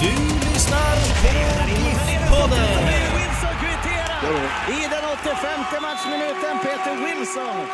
Du lyssnar på GIF-podden. I den 85 matchminuten. Peter Wilson.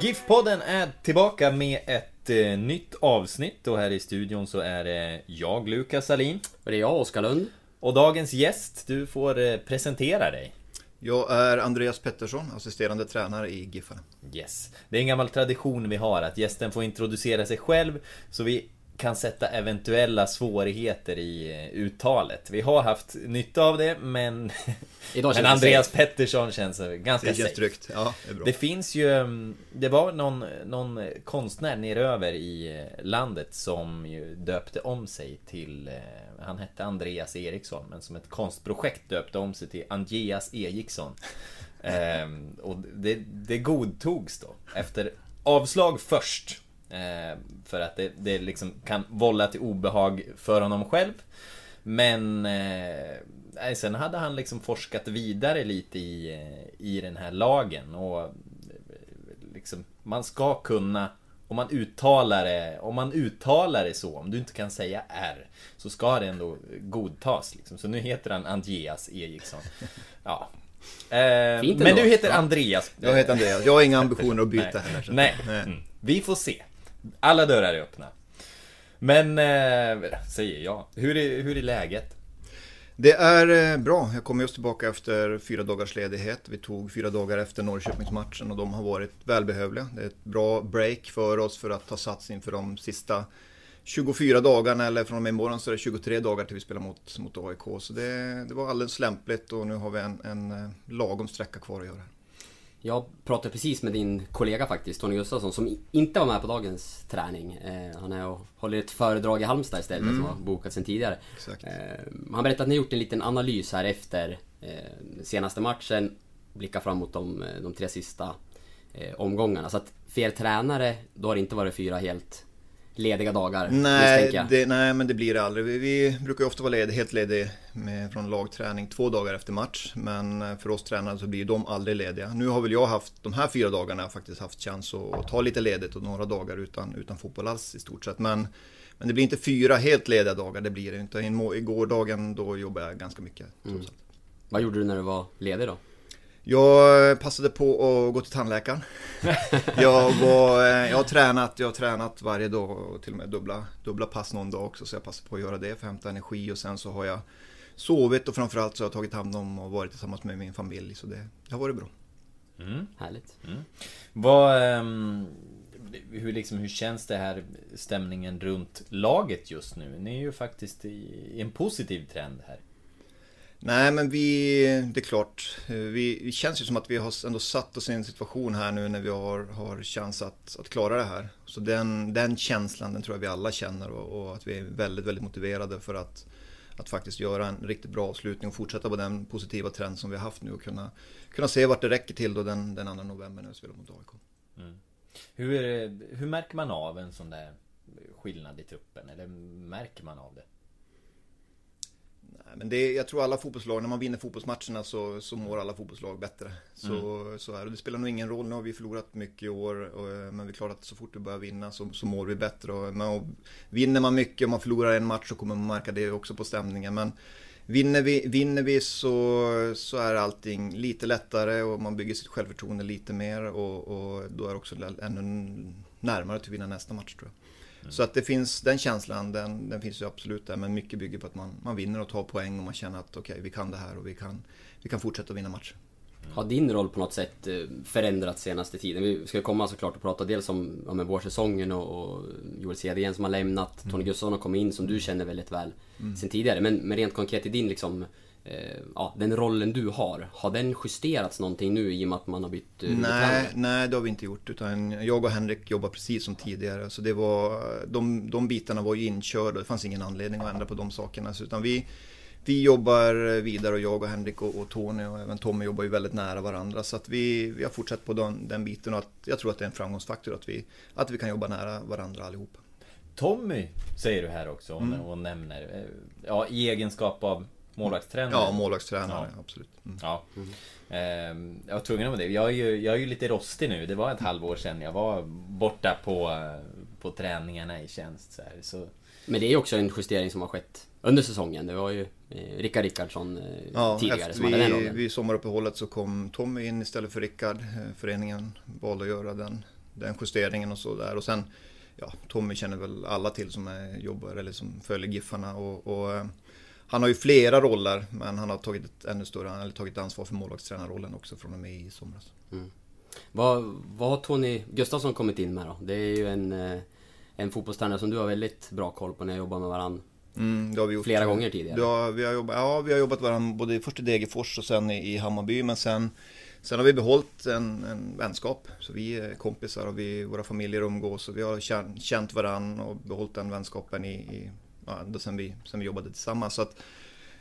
GIF-podden är tillbaka med ett eh, nytt avsnitt och här i studion så är det jag, Lukas Salin. Och det är jag, Oskar Lund. Och dagens gäst, du får eh, presentera dig. Jag är Andreas Pettersson, assisterande tränare i Giffarna. Yes. Det är en gammal tradition vi har att gästen får introducera sig själv så vi kan sätta eventuella svårigheter i eh, uttalet. Vi har haft nytta av det men... Men Andreas safe. Pettersson känns eh, ganska Det känns safe. tryggt. Ja, det är bra. Det finns ju, mm, det var någon, någon konstnär neröver i eh, landet som ju döpte om sig till, han hette Andreas Eriksson, men som ett konstprojekt döpte om sig till Andreas Eriksson. Ehm, och det, det godtogs då, efter avslag först. Eh, för att det, det liksom kan vålla till obehag för honom själv. Men eh, nej, sen hade han liksom forskat vidare lite i, eh, i den här lagen och eh, liksom, man ska kunna om man uttalar det, om man uttalar det så, om du inte kan säga R Så ska det ändå godtas liksom. Så nu heter han Andreas Eriksson Ja Men du heter. Andreas Jag heter Andreas. Jag har inga ambitioner att byta Nej. heller. så- Nej, Mm. vi får se alla dörrar är öppna Men, eh, säger jag Hur är, hur är läget? Det är eh, bra. Jag kom just tillbaka efter fyra dagars ledighet. Vi tog fyra dagar efter Norrköpingsmatchen och de har varit välbehövliga. Det är ett bra break för oss för att ta sats inför de sista 24 dagarna eller från och med imorgon så är det 23 dagar till vi spelar mot, mot AIK. Så det, det var alldeles lämpligt och nu har vi en, en eh, lagom sträcka kvar att göra. Jag pratade precis med din kollega faktiskt, Tony Gustafsson, som inte var med på dagens träning. Eh, han är och håller ett föredrag i Halmstad istället, som har bokat sen tidigare. Eh, han berättade att ni gjort en liten analys här efter eh, senaste matchen. Blickar fram mot de, de tre sista eh, omgångarna. Så att för er tränare, då har det inte varit fyra helt lediga dagar, Nej, det, nej, men det blir det aldrig. Vi, vi brukar ju ofta vara lediga, helt lediga med, från lagträning två dagar efter match. Men eh, för oss tränare så blir de aldrig lediga. Nu har väl jag haft, de här fyra dagarna, faktiskt haft chans att, ta lite ledigt och några dagar utan, utan fotboll alls i stort sett. Men, men det blir inte fyra helt lediga dagar, det blir det inte. Igår dagen då jobbade jag ganska mycket. allt. Vad gjorde du när du var ledig då? Jag passade på att gå till tandläkaren. Jag, var, eh, jag, har tränat, jag har tränat varje dag och till och med dubbla, dubbla pass någon dag också. Så jag passade på att göra det för att hämta energi och sen så har jag sovit och framförallt så har jag tagit hand om och varit tillsammans med min familj. Så det, det har varit bra. Härligt. Vad, ehm, hur, liksom, hur känns det här stämningen runt laget just nu? Ni är ju faktiskt i en positiv trend här. Nej men vi, det är klart, eh, vi, det känns ju som att vi har ändå satt oss i en situation här nu när vi har, har chans att, att klara det här. Så den, den känslan, den tror jag vi alla känner och, och att vi är väldigt, väldigt motiverade för att, att faktiskt göra en riktigt bra avslutning och fortsätta på den positiva trend som vi har haft nu och kunna, kunna se vart det räcker till då den, den 2 november när vi spelar mot AIK. Mm. Hur, hur märker man av en sån där skillnad i truppen? Eller märker man av det? Men det, jag tror alla fotbollslag, när man vinner fotbollsmatcherna så, så mår alla fotbollslag bättre. Så, så är det. Det spelar nog ingen roll, nu har vi förlorat mycket i år. Och, men det är klart att så fort vi börjar vinna så, så mår vi bättre. Och, men, och, vinner man mycket och man förlorar en match så kommer man märka det också på stämningen. Men vinner vi, vinner vi så, så är allting lite lättare och man bygger sitt självförtroende lite mer. Och, och då är det också ännu närmare att vinna nästa match tror jag. Så att det finns, den känslan, den, den finns ju absolut där. Men mycket bygger på att man, man vinner och tar poäng och man känner att okej, vi kan det här och vi kan, vi kan fortsätta vinna matcher. Har din roll på något sätt eh, förändrats senaste tiden? Vi ska komma såklart och prata dels om ja, vårsäsongen och, och Joel Cedergren som har lämnat. Mm. Tony Gustafsson har kommit in som du känner väldigt väl mm. sen tidigare. Men, men rent konkret i din liksom eh, ja, den rollen du har, har den justerats någonting nu i och med att man har bytt eh, nej, nej, det har vi inte gjort. Utan jag och Henrik jobbar precis som tidigare. Så det var, de, de bitarna var ju inkörda. Det fanns ingen anledning att ändra på de sakerna. Så, utan vi, vi jobbar vidare och jag och Henrik och, och Tony och även Tommy jobbar ju väldigt nära varandra. Så att vi, vi har fortsatt på den, den biten och att, jag tror att det är en framgångsfaktor att vi, att vi kan jobba nära varandra allihopa. Tommy säger du här också och, mm. och nämner. Eh, ja, i egenskap av målvaktstränare. Ja, målvaktstränare, ja. absolut. Mm. Ja. Mm. jag var tvungen om det. Jag är, ju, jag är ju lite rostig nu. Det var ett halvår sedan jag var borta på, på träningarna i tjänst. Så, här. så Men det är också en justering som har skett under säsongen. Det var ju eh, Rickard Rickardsson eh, ja, tidigare som vi, hade den rollen. Vid sommaruppehållet så kom Tommy in istället för Rickard. Föreningen valde att göra den, den justeringen och så där. Och sen, ja, Tommy känner väl alla till som är, jobbar eller som följer Giffarna. Och, och han har ju flera roller, men han har tagit ett ännu större, eller tagit ansvar för målvaktstränarrollen också från och med i somras. Mm. Vad, vad har Tony Gustafsson kommit in med då? Det är ju en, en fotbollstränare som du har väldigt bra koll på när jag jobbar med varandra Mm, det har vi gjort. Flera gånger tidigare? Ja, vi har jobbat, ja, vi har jobbat varandra både först i Degerfors och sen i, i Hammarby. Men sen, sen har vi behållit en, en vänskap. Så vi är kompisar och vi, våra familjer umgås. Och vi har känt, varandra och behållit den vänskapen i, i ja, sen, vi, sen vi jobbade tillsammans. Så att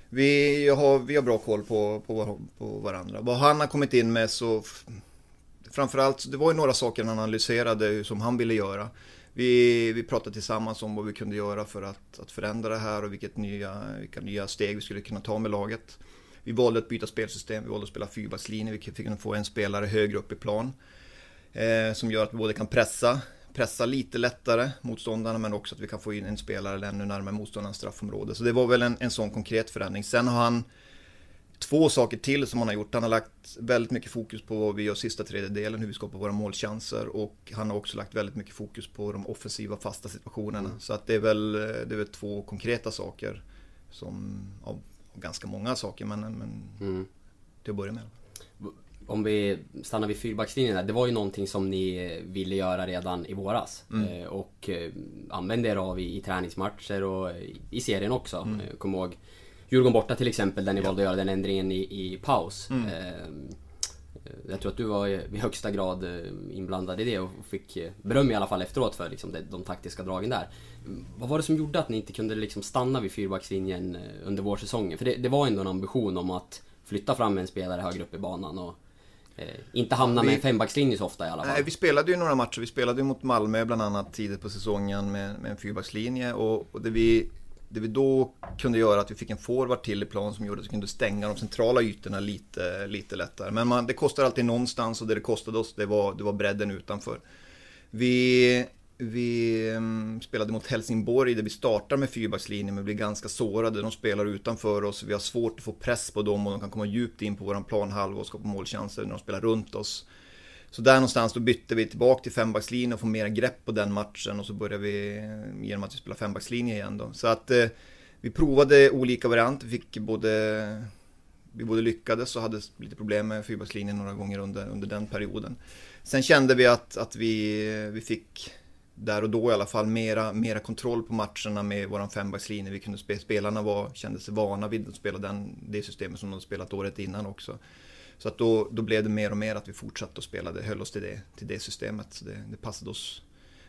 vi, har, vi har bra koll på, på, på varandra. Vad han har kommit in med så Framförallt, det var ju några saker han analyserade som han ville göra vi, vi pratade tillsammans om vad vi kunde göra för att, att förändra det här och vilket nya, vilka nya steg vi skulle kunna ta med laget. Vi valde att byta spelsystem, vi valde att spela fyrbackslinje, vi fick få en spelare högre upp i plan. Eh, som gör att vi både kan pressa, pressa lite lättare motståndarna men också att vi kan få in en spelare ännu närmare motståndarnas straffområde. Så det var väl en, en sån konkret förändring. Sen har han två saker till som han har gjort. Han har lagt väldigt mycket fokus på vad vi gör sista tredjedelen, hur vi skapar våra målchanser och han har också lagt väldigt mycket fokus på de offensiva fasta situationerna. Mm. Så att det är, väl, det är väl två konkreta saker som, ja, ganska många saker men, men mm. till att börja med. Om vi stannar vid fyrbackslinjen där, det var ju någonting som ni ville göra redan i våras. Mm. Eh, och eh, använde er av i, i träningsmatcher och i serien också. Mm. Kom ihåg Djurgården borta till exempel, där ni ja. valde att göra den ändringen i, i paus. Mm. Jag tror att du var i högsta grad eh, inblandad i det och fick eh, beröm i alla fall efteråt för liksom de taktiska dragen där. Vad var det som gjorde att ni inte kunde liksom stanna vid fyrbackslinjen eh, under vårsäsongen? För det, det var ändå en ambition om att flytta fram en spelare högre upp i banan och eh, inte hamna vi, med en fembackslinje så ofta i alla fall. Nej, vi spelade ju några matcher. Vi spelade ju mot Malmö bland annat tidigt på säsongen med, med en fyrbackslinje och, och det vi det vi då kunde göra att vi fick en forward till i plan som gjorde att vi kunde stänga de centrala ytorna lite, lite lättare. Men man, det kostar alltid någonstans och det det kostade oss det var, det var bredden utanför. Vi, vi mm, spelade mot Helsingborg där vi startar med fyrbackslinjen men blir ganska sårade. De spelar utanför oss, vi har svårt att få press på dem och de kan komma djupt in på våran planhalva och skapa målchanser när de spelar runt oss. Så där någonstans då bytte vi tillbaka till fembackslinjen och få mer grepp på den matchen och så började vi mm, genom att vi spelade fembackslinje igen då. Så att eh, vi provade olika varianter, vi fick både vi både lyckades och hade lite problem med fyrbackslinjen några gånger under, under den perioden. Sen kände vi att, att vi, vi fick där och då i alla fall mera, mera kontroll på matcherna med våran fembackslinje. Vi kunde spela, spelarna var, kände sig vana vid att spela den, det systemet som de spelat året innan också. Så att då, då blev det mer och mer att vi fortsatte att spela, det höll oss till det, till det systemet. Så det, det passade oss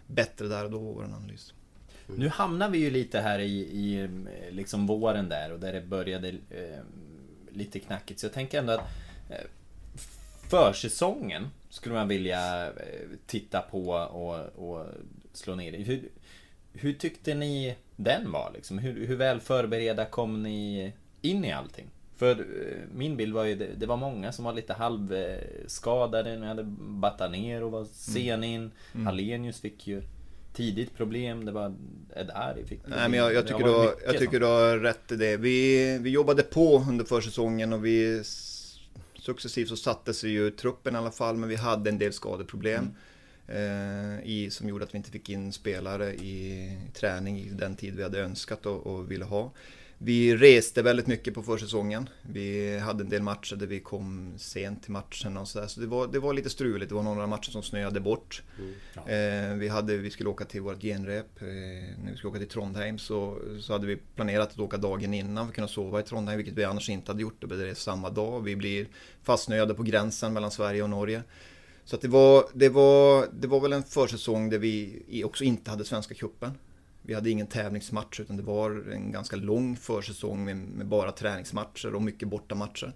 bättre där och då, vår analys. Mm. Nu hamnar vi ju lite här i, i liksom våren där och där det började eh, lite knackigt. Så jag tänker ändå att eh, försäsongen skulle man vilja eh, titta på och, och slå ner i. Hur, hur tyckte ni den var liksom? Hur, hur väl förberedda kom ni in i allting? För eh, min bild var ju, det, det var många som var lite halvskadade, nu hade Batanero var sen in, mm. mm. Hallenius fick ju tidigt problem, det var Ed Ari fick Nej men jag, jag tycker, du, har, jag tycker du har rätt i det. Vi, vi jobbade på under försäsongen och vi successivt så satte sig ju truppen i alla fall, men vi hade en del skadeproblem. Mm. Eh, i, som gjorde att vi inte fick in spelare i träning i den tid vi hade önskat och, och ville ha. vi reste väldigt mycket på försäsongen. Vi hade en del matcher där vi kom sent till matchen och sådär. Så det var, det var lite struligt. Det var några matcher som snöade bort. Mm, ja. eh, vi, hade, vi skulle åka till vårt genrep. Eh, när vi skulle åka till Trondheim så, så hade vi planerat att åka dagen innan för att kunna sova i Trondheim, vilket vi annars inte hade gjort. Det blev samma dag. Vi blir fastsnöade på gränsen mellan Sverige och Norge. Så det, var, det, var, det var väl en försäsong där vi också inte hade Svenska Cupen. Vi hade ingen tävlingsmatch utan det var en ganska lång försäsong med, med bara träningsmatcher och mycket bortamatcher.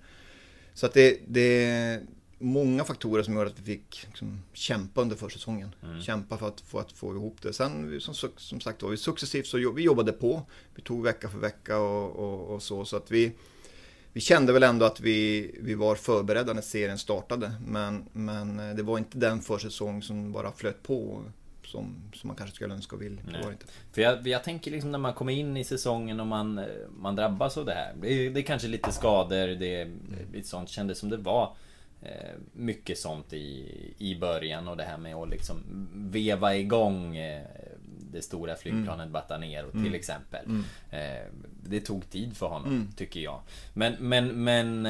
Så att det, det är många faktorer som gör att vi fick liksom, kämpa under försäsongen. Mm. Kämpa för att, för att få ihop det. Sen som, som sagt var, vi successivt så vi jobbade på. Vi tog vecka för vecka och, och, och så. Så att vi, vi kände väl ändå att vi, vi var förberedda när serien startade. Men, men det var inte den försäsong som bara flöt på som, som man kanske skulle önska och vill. Det var inte. För jag, jag tänker liksom när man kommer in i säsongen och man, man drabbas av det här. Det är, det är kanske lite skador, det är lite sånt kändes som det var. Eh, mycket sånt i, i början och det här med att liksom veva igång eh, det stora flygplanet mm. Batanero till mm. exempel. Mm. Eh, det tog tid för honom, mm. tycker jag. Men, men, men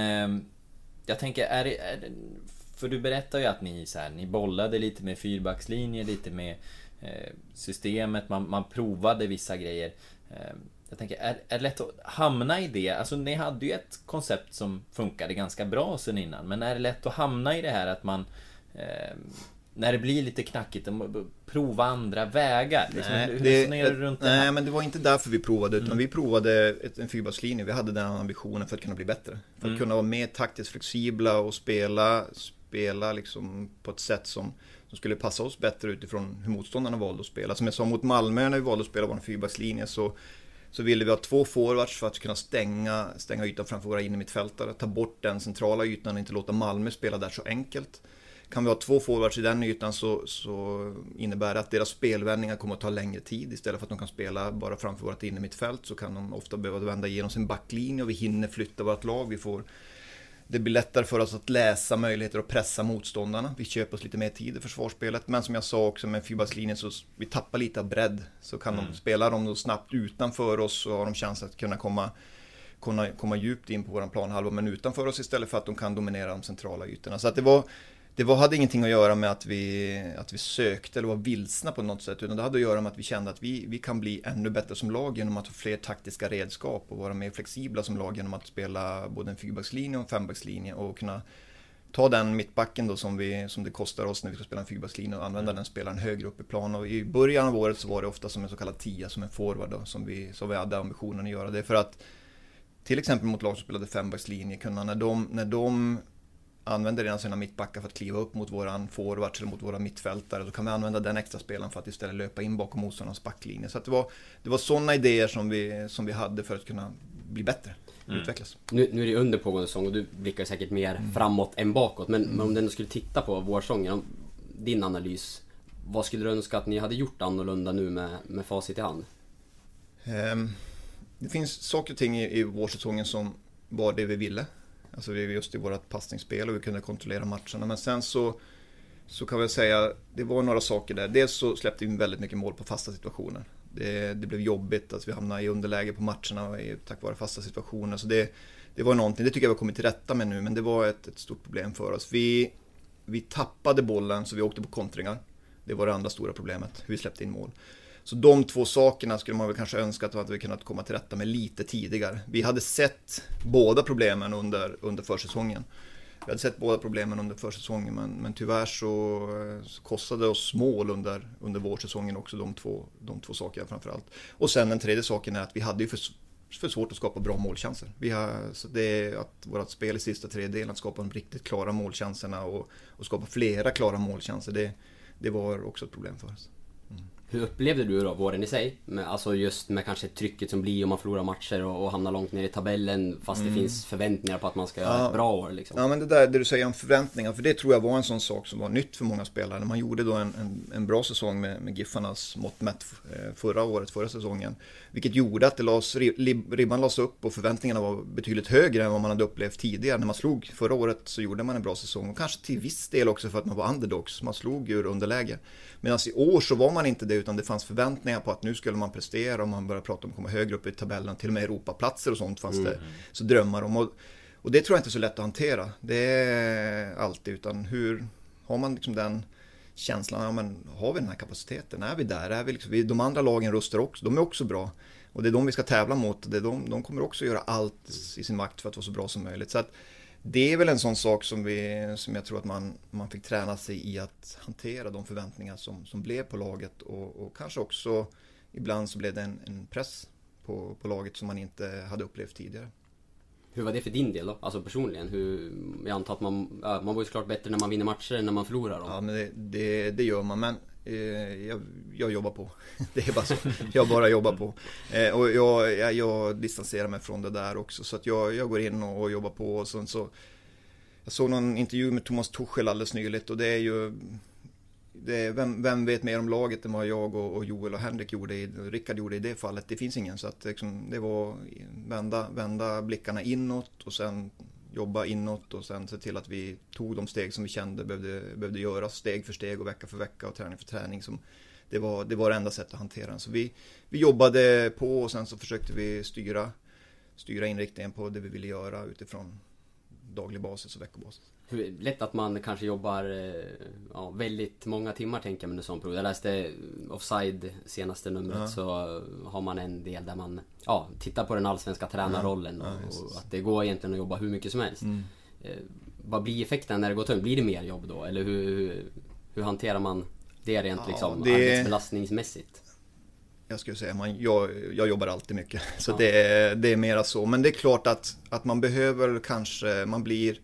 jag tänker, är det, är det för du berättar ju att ni, så här, ni bollade lite med fyrbackslinjer, lite med eh, systemet, man, man provade vissa grejer. Eh, jag tänker, är, är det lätt att hamna i det? Alltså ni hade ju ett koncept som funkade ganska bra sen innan, men är det lätt att hamna i det här att man eh, när det blir lite knackigt, prova andra vägar? Liksom, nej, hur det, du runt det nej men det var inte därför vi provade, utan mm. vi provade ett, en fyrbackslinje. Vi hade den ambitionen för att kunna bli bättre. För att mm. kunna vara mer taktiskt flexibla och spela, spela liksom på ett sätt som, som skulle passa oss bättre utifrån hur motståndarna valde att spela. Som jag sa mot Malmö när vi valde att spela vår fyrbackslinje så, så ville vi ha två forwards för att kunna stänga, stänga ytan framför våra innermittfältare. Ta bort den centrala ytan och inte låta Malmö spela där så enkelt. Kan vi ha två forwards i den ytan så, så innebär det att deras spelvändningar kommer att ta längre tid. Istället för att de kan spela bara framför vårt innermittfält så kan de ofta behöva vända igenom sin backlinje och vi hinner flytta vårt lag. Vi får det blir lättare för oss att läsa möjligheter att pressa motståndarna. Vi köper oss lite mer tid i försvarsspelet. Men som jag sa också med fyrbackslinjen så vi tappar lite av bredd. Så kan mm. de spela dem då snabbt utanför oss så har de chans att kunna komma, kunna komma djupt in på våran planhalva. Men utanför oss istället för att de kan dominera de centrala ytorna. Så att det var det var, hade ingenting att göra med att vi, att vi sökte eller var vilsna på något sätt. Utan det hade att göra med att vi kände att vi, vi kan bli ännu bättre som lag genom att ha fler taktiska redskap och vara mer flexibla som lag genom att spela både en fyrbackslinje och en fembackslinje och kunna ta den mittbacken då som, vi, som det kostar oss när vi ska spela en fyrbackslinje och använda den spelaren högre upp i plan. Och i början av året så var det ofta som en så kallad tia, som en forward då, som vi, som vi hade ambitionen att göra. Det för att till exempel mot lag som spelade fembackslinje kunna, när de, när de använder redan sina mittbackar för att kliva upp mot våran forwards eller mot våra mittfältare. Då kan vi använda den extra spelaren för att istället löpa in bakom motståndarnas backlinje. Så det var, det var sådana idéer som vi, som vi hade för att kunna bli bättre. Mm. Utvecklas. Nu, nu är det under pågående säsong och du blickar säkert mer mm. framåt än bakåt. Men, mm. men om du skulle titta på vårsången, din analys. Vad skulle du önska att ni hade gjort annorlunda nu med, med facit i hand? Um, det finns saker och ting i, i vårsäsongen som var det vi ville. Alltså just i vårt passningsspel och vi kunde kontrollera matcherna. Men sen så, så kan vi säga, det var några saker där. Dels så släppte vi in väldigt mycket mål på fasta situationer. Det, det blev jobbigt att vi hamnade i underläge på matcherna tack vare fasta situationer. Så det, det var någonting, det tycker jag vi har kommit till rätta med nu, men det var ett, ett stort problem för oss. Vi, vi tappade bollen så vi åkte på kontringar. Det var det andra stora problemet, hur vi släppte in mål. Så de två sakerna skulle man väl kanske önska att vi kunnat komma till rätta med lite tidigare. Vi hade sett båda problemen under, under försäsongen. Vi hade sett båda problemen under försäsongen men, men tyvärr så, så kostade det oss mål under, under vårsäsongen också de två, de två sakerna framförallt. Och sen den tredje saken är att vi hade ju för, för svårt att skapa bra målchanser. Vi har, så det är att vårt spel i sista tredjedelen, att skapa de riktigt klara målchanserna och, och skapa flera klara målchanser, det, det var också ett problem för oss. Mm. Hur upplevde du då våren i sig? Med, alltså just med kanske trycket som blir om man förlorar matcher och, och hamnar långt ner i tabellen fast mm. det finns förväntningar på att man ska göra ja. ett bra år liksom. Ja men det där det du säger om förväntningar, för det tror jag var en sån sak som var nytt för många spelare. Man gjorde då en, en, en bra säsong med, med Giffarnas mått mätt eh, förra året, förra säsongen. Vilket gjorde att det lades, ribban lades upp och förväntningarna var betydligt högre än vad man hade upplevt tidigare. När man slog förra året så gjorde man en bra säsong och kanske till viss del också för att man var underdogs. Man slog ur underläge. Medan i år så var man inte det det utan det fanns förväntningar på att nu skulle man prestera och man började prata om att komma högre upp i tabellen, till och med Europaplatser och sånt fanns mm. det så drömmar om. Och, och det tror jag inte är så lätt att hantera. Det är alltid, utan hur har man liksom den känslan, ja, men har vi den här kapaciteten? Är vi där? Är vi liksom, vi, de andra lagen rustar också, de är också bra. Och det är de vi ska tävla mot. Det är de, de kommer också göra allt i sin makt för att vara så bra som möjligt. Så att, det är väl en sån sak som, vi, som jag tror att man, man fick träna sig i att hantera de förväntningar som, som blev på laget och, och kanske också ibland så blev det en, en press på, på laget som man inte hade upplevt tidigare. Hur var det för din del då? Alltså personligen? Hur, jag antar att man, man var ju såklart bättre när man vinner matcher än när man förlorar dem. Ja men det, det, det gör man men Eh, jag, jag, jobbar på. Det är bara så. Jag bara jobbar på. Eh, och jag, jag, jag, distanserar mig från det där också så att jag, jag går in och, och jobbar på och sen så Jag såg någon intervju med Thomas Tuchel alldeles nyligt och det är ju det, vem, vem, vet mer om laget än vad jag och, och Joel och Henrik gjorde, i, Rickard gjorde i det fallet. Det finns ingen så att liksom, det var vända, vända blickarna inåt och sen jobba inåt och sen se till att vi tog de steg som vi kände behövde, behövde göras steg för steg och vecka för vecka och träning för träning. Som, det, var, det var det enda sättet att hantera den. Så vi, vi jobbade på och sen så försökte vi styra, styra inriktningen på det vi ville göra utifrån daglig basis och veckobasis lätt att man kanske jobbar eh, ja, väldigt många timmar tänker jag med en sån period. Jag läste Offside senaste numret ja. så har man en del där man ja, tittar på den allsvenska tränarrollen ja. och, och, att det går egentligen att jobba hur mycket som helst. Mm. Eh, vad blir effekten när det går tungt? Blir det mer jobb då? Eller hur, hur, hanterar man det rent liksom det... arbetsbelastningsmässigt? jag skulle säga, man, jag, jag jobbar alltid mycket. Så det, det är mera så. Men det är klart att, att man behöver kanske, man blir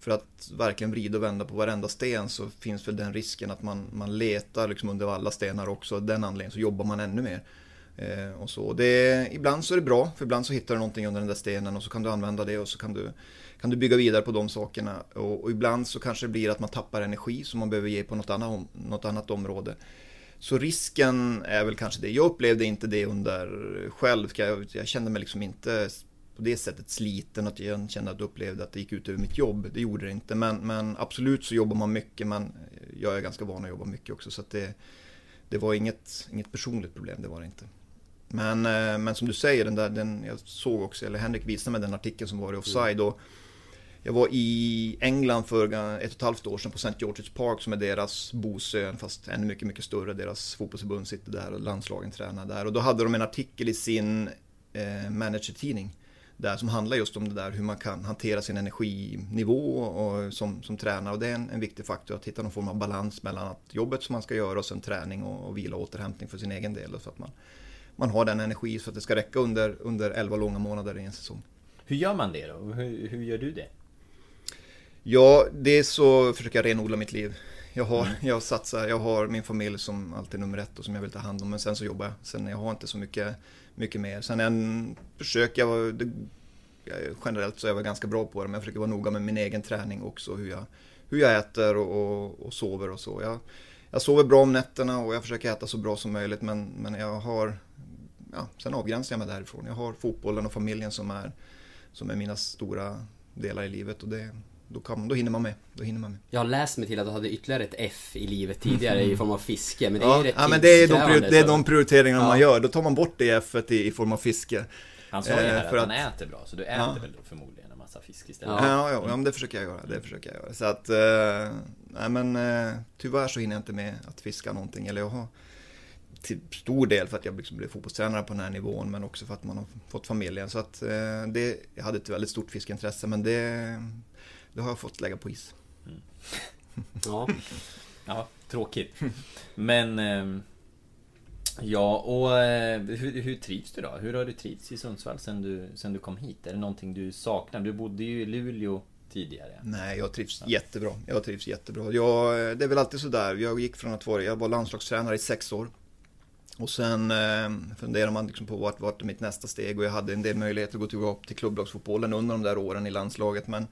för att verkligen vrida och vända på varenda sten så finns väl den risken att man, man letar liksom under alla stenar också. Av den anledningen så jobbar man ännu mer. Eh, och så. Det, ibland så är det bra, för ibland så hittar du någonting under den där stenen och så kan du använda det och så kan du, kan du bygga vidare på de sakerna. Och, och ibland så kanske det blir att man tappar energi som man behöver ge på något annat, något annat område. Så risken är väl kanske det. Jag upplevde inte det under själv. Jag, jag kände mig liksom inte på det sättet sliten att jag kände att jag upplevde att det gick ut över mitt jobb. Det gjorde det inte. Men, men absolut så jobbar man mycket. Men jag är ganska van att jobba mycket också. Så att det, det var inget, inget personligt problem, det var det inte. Men, eh, men som du säger, den där, den, jag såg också, eller Henrik visade mig den artikeln som var i Offside. Och jag var i England för ett och ett halvt år sedan på St. George's Park som är deras Bosön fast ännu mycket, mycket större. Deras fotbollsförbund sitter där och landslagen tränar där. Och då hade de en artikel i sin eh, managertidning där som handlar just om det där hur man kan hantera sin energinivå och, som, som tränare. Och det är en, en viktig faktor att hitta någon form av balans mellan att jobbet som man ska göra och sen träning och, och vila och återhämtning för sin egen del. Så att man, man har den energi så att det ska räcka under, under 11 långa månader i en säsong. Hur gör man det då? Hur, hur gör du det? Ja, det är så försöker jag renodla mitt liv. Jag har, mm. jag satsar, jag har min familj som alltid nummer ett och som jag vill ta hand om. Men sen så jobbar jag. Sen jag har inte så mycket mycket mer. Sen en, försöker jag, det, generellt så är jag ganska bra på det, men jag försöker vara noga med min egen träning också. Hur jag, hur jag äter och, och, och sover och så. Jag, jag sover bra om nätterna och jag försöker äta så bra som möjligt men, men jag har ja, Sen avgränsar jag mig därifrån. Jag har fotbollen och familjen som är, som är mina stora delar i livet och det, då, kan, då hinner man med. Då hinner man med. Jag har läst mig till att du hade ytterligare ett F i livet tidigare i form av fiske. Men det är ja, rätt ja, men det är, de, det är de prioriteringarna ja. man gör. Då tar man bort det F i, i form av fiske. Han sa ju här eh, att, han äter bra, så du äter ja. väl förmodligen en massa fisk istället? Ja, ja, ja, men det försöker jag göra. Det försöker jag göra. Så att, eh, nej men eh, tyvärr så hinner jag inte med att fiska någonting. Eller jag har till stor del för att jag liksom blev fotbollstränare på den här nivån men också för att man har fått familjen. Så att eh, det, jag hade ett väldigt stort fiskeintresse men det det har jag fått lägga på is. Mm. Ja. ja, tråkigt. Men ehm, Ja, och eh, hur, hur, trivs du då? Hur har du trivts i Sundsvall sen du, sen du kom hit? Är det någonting du saknar? Du bodde ju i Luleå tidigare. Nej, jag trivs ja. jättebra. Jag trivs jättebra. Jag, det är väl alltid sådär. Jag gick från att vara, jag var landslagstränare i sex år. Och sen eh, funderar man liksom på vart, vart är mitt nästa steg och jag hade en del möjligheter att gå tillbaka till klubblagsfotbollen under de där åren i landslaget. Men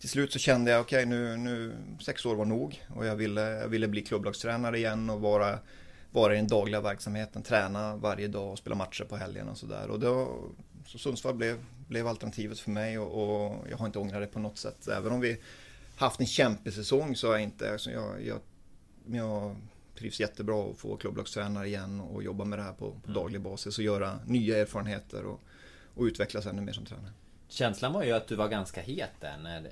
till slut så kände jag, okej okay, nu, nu, sex år var nog och jag ville, jag ville bli klubblagstränare igen och vara, vara i den dagliga verksamheten, träna varje dag och spela matcher på helgen och sådär. Och då, så Sundsvall blev, blev alternativet för mig och, och, jag har inte ångrat det på något sätt. Även om vi haft en kämpesäsong så har jag inte, alltså jag, jag, jag trivs jättebra att få klubblagstränare igen och jobba med det här på, på daglig basis och göra nya erfarenheter och, och utvecklas ännu mer som tränare. Känslan var ju att du var ganska het där när,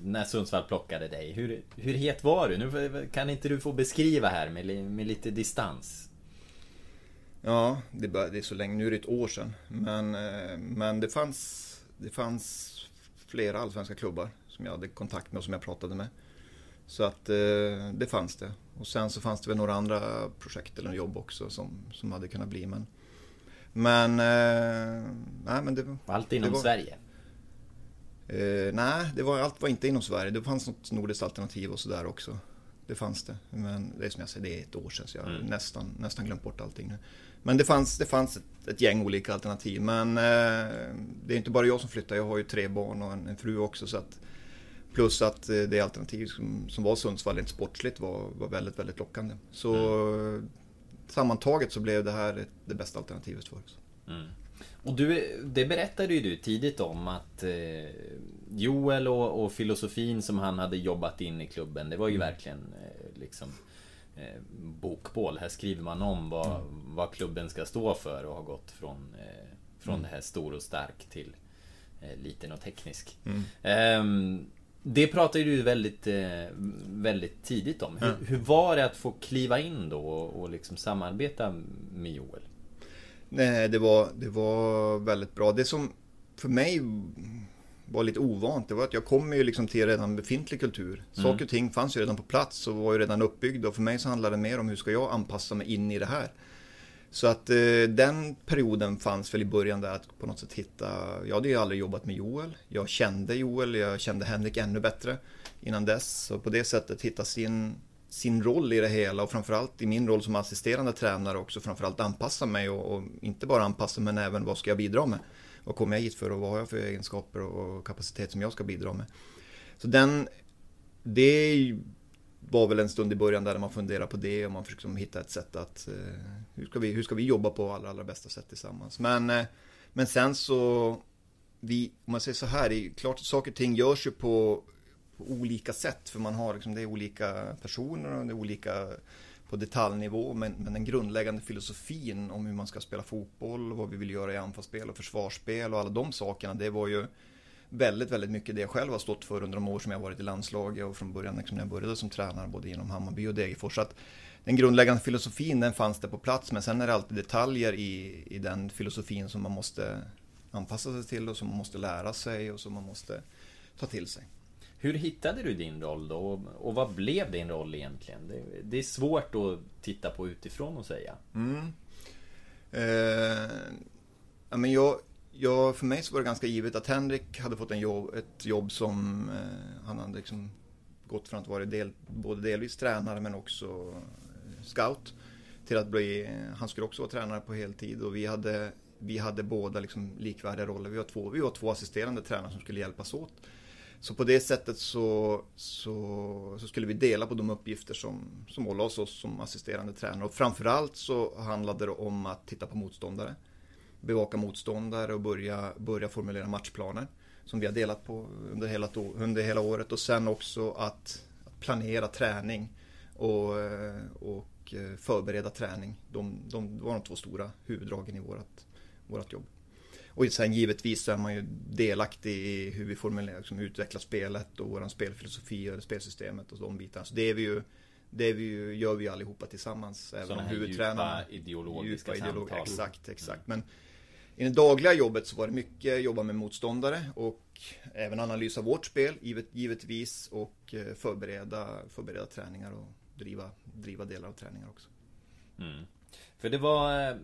när Sundsvall plockade dig. Hur, hur het var du? Nu kan inte du få beskriva här med, med lite distans? Ja, det, det är så länge, nu är det ett år sedan. Men, eh, men det, fanns, det fanns flera allsvenska klubbar som jag hade kontakt med och som jag pratade med. Så att eh, det fanns det. Och sen så fanns det väl några andra projekt eller jobb också som, som hade kunnat bli. Men, men, eh, nej, men det Allt inom var, Sverige? Eh, nej, det var, allt var inte inom Sverige. Det fanns något nordiskt alternativ och sådär också. Det fanns det. Men det är som jag säger, det är ett år sedan så jag har mm. nästan, nästan glömt bort allting nu. Men det fanns, det fanns ett, ett gäng olika alternativ. Men eh, det är inte bara jag som flyttar. Jag har ju tre barn och en, en fru också. Så att, plus att eh, det alternativ som, som var Sundsvall rent sportsligt var, var väldigt, väldigt lockande. Så mm. sammantaget så blev det här det bästa alternativet för oss. Mm. Och du, det berättade ju du tidigt om att eh, Joel och, och, filosofin som han hade jobbat in i klubben, det var ju mm. verkligen eh, liksom eh, bokbål. Här skriver man om vad, mm. vad klubben ska stå för och har gått från, eh, från mm. det här stor och stark till eh, liten och teknisk. Mm. Ehm, det pratade du väldigt, eh, väldigt tidigt om. Hur, hur, var det att få kliva in då och, och liksom samarbeta med Joel? Nej, det var, det var väldigt bra. Det som för mig var lite ovant, det var att jag kommer ju liksom till redan befintlig kultur. Mm. Saker och ting fanns ju redan på plats och var ju redan uppbyggda och för mig så handlade det mer om hur ska jag anpassa mig in i det här. Så att eh, den perioden fanns väl i början där att på något sätt hitta, jag hade ju aldrig jobbat med Joel. Jag kände Joel, jag kände Henrik ännu bättre innan dess. Så på det sättet hitta sin, sin roll i det hela och framförallt i min roll som assisterande tränare också framförallt anpassa mig och, och inte bara anpassa men även vad ska jag bidra med. Vad kommer jag hit för och vad har jag för egenskaper och kapacitet som jag ska bidra med. Så den, det var väl en stund i början där man funderar på det och man försöker liksom hitta ett sätt att eh, hur, ska vi, hur ska vi jobba på allra, allra bästa sätt tillsammans. Men, eh, men sen så, vi, om man säger så här, det är klart att saker och ting görs ju på, på olika sätt för man har liksom, det är olika personer och det är olika på detaljnivå men, men den grundläggande filosofin om hur man ska spela fotboll, vad vi vill göra i anfallsspel och försvarsspel och alla de sakerna det var ju väldigt, väldigt mycket det jag själv har stått för under de år som jag varit i landslaget och från början liksom när jag började som tränare både inom Hammarby och Degerfors. Så att den grundläggande filosofin den fanns där på plats men sen är det alltid detaljer i, i den filosofin som man måste anpassa sig till och som man måste lära sig och som man måste ta till sig. Hur hittade du din roll då? Och vad blev din roll egentligen? Det, det är svårt att titta på utifrån och säga. Mm. Eh, ja, men jag, jag, för mig så var det ganska givet att Henrik hade fått en jobb, ett jobb som eh, han hade liksom gått från att vara del, både delvis tränare men också eh, scout till att bli, eh, han skulle också vara tränare på heltid och vi hade, vi hade båda liksom likvärdiga roller. Vi var, två, vi var två assisterande tränare som skulle hjälpas åt. Så på det sättet så, så, så, skulle vi dela på de uppgifter som, som ålades oss som assisterande tränare. Och framförallt så handlade det om att titta på motståndare. Bevaka motståndare och börja, börja formulera matchplaner. Som vi har delat på under hela, under hela året. Och sen också att, att planera träning och, och eh, förbereda träning. De, de var de två stora huvuddragen i vårt, vårt jobb. Och sen givetvis så är man ju delaktig i hur vi formulerar, liksom, utvecklar spelet och våran spelfilosofi och spelsystemet och de bitarna. Så det är vi ju det vi ju, gör vi allihopa tillsammans. Även Sådana här huvudtränarna. djupa ideologiska djupa ideolog samtal. Exakt, exakt. Men i det dagliga jobbet så var det mycket jobba med motståndare och även analys av vårt spel givet, givetvis och eh, förbereda, förbereda träningar och driva, driva delar av träningar också. Mm. För det var eh,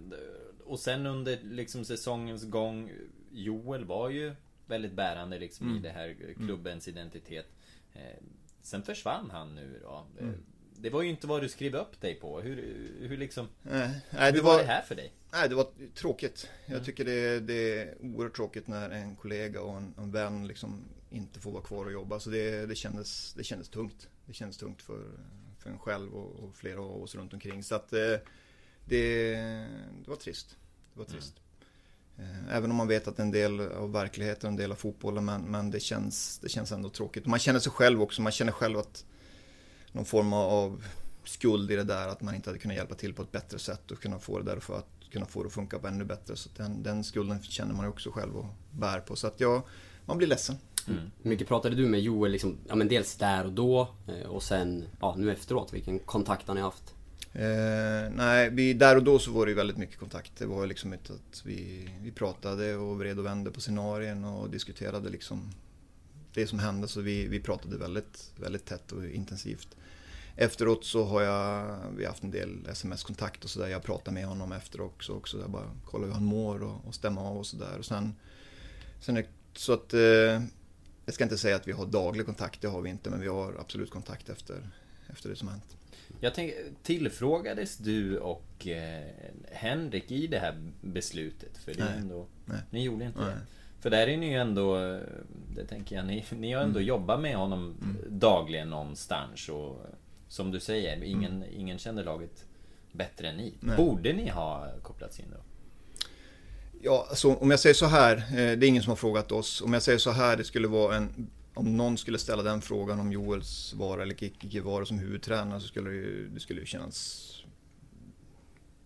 och sen under liksom säsongens gång Joel var ju väldigt bärande liksom mm. i det här klubbens mm. identitet. Eh, sen försvann han nu då. Eh, mm. Det var ju inte vad du skrev upp dig på. Hur, hur liksom... Nej, nej, hur var, var, det här för dig? Nej, det var tråkigt. Jag mm. tycker det, det är oerhört tråkigt när en kollega och en, en vän liksom inte får vara kvar och jobba. Så det, det, kändes, det kändes tungt. Det kändes tungt för, för en själv och, och flera av oss runt omkring. Så att eh, det, det var trist. Det var trist. Mm. Även om man vet att en del av verkligheten, en del av fotbollen, men, men det, känns, det känns ändå tråkigt. Man känner sig själv också, man känner själv att någon form av skuld i det där att man inte hade kunnat hjälpa till på ett bättre sätt och kunna få det där för att kunna få det att funka på ännu bättre. Så den, den skulden känner man ju också själv och bär på. Så att ja, man blir ledsen. Mm. Hur mycket pratade du med Joel, liksom, ja, men dels där och då eh, och sen ja, nu efteråt? Vilken kontakt har ni haft? Eh, nej, vi, där och då så var det ju väldigt mycket kontakt. Det var liksom inte att vi, vi pratade och vred och vände på scenarien och diskuterade liksom det som hände. Så vi, vi pratade väldigt, väldigt tätt och intensivt. Efteråt så har jag, vi har haft en del sms-kontakt och sådär. Jag pratar med honom efter också. också jag bara kollar hur han mår och, och stämmer av och sådär. Sen, sen är, så att, eh, jag ska inte säga att vi har daglig kontakt, det har vi inte. Men vi har absolut kontakt efter, efter det som har hänt. Jag tänker, tillfrågades du och eh, Henrik i det här beslutet? För det Nej. ändå, Nej. Ni gjorde inte Nej. det? För där är ni ju ändå, eh, det tänker jag, ni, ni har ändå Mm. jobbat med honom dagligen någonstans och som du säger, ingen, ingen känner laget bättre än ni. Mm. Nej. Borde ni ha kopplats in då? Ja, alltså, om jag säger så här, eh, det är ingen som har frågat oss. Om jag säger så här, det skulle vara en... Om någon skulle ställa den frågan om Joels vara eller icke vara som huvudtränare så skulle det ju, det skulle ju kännas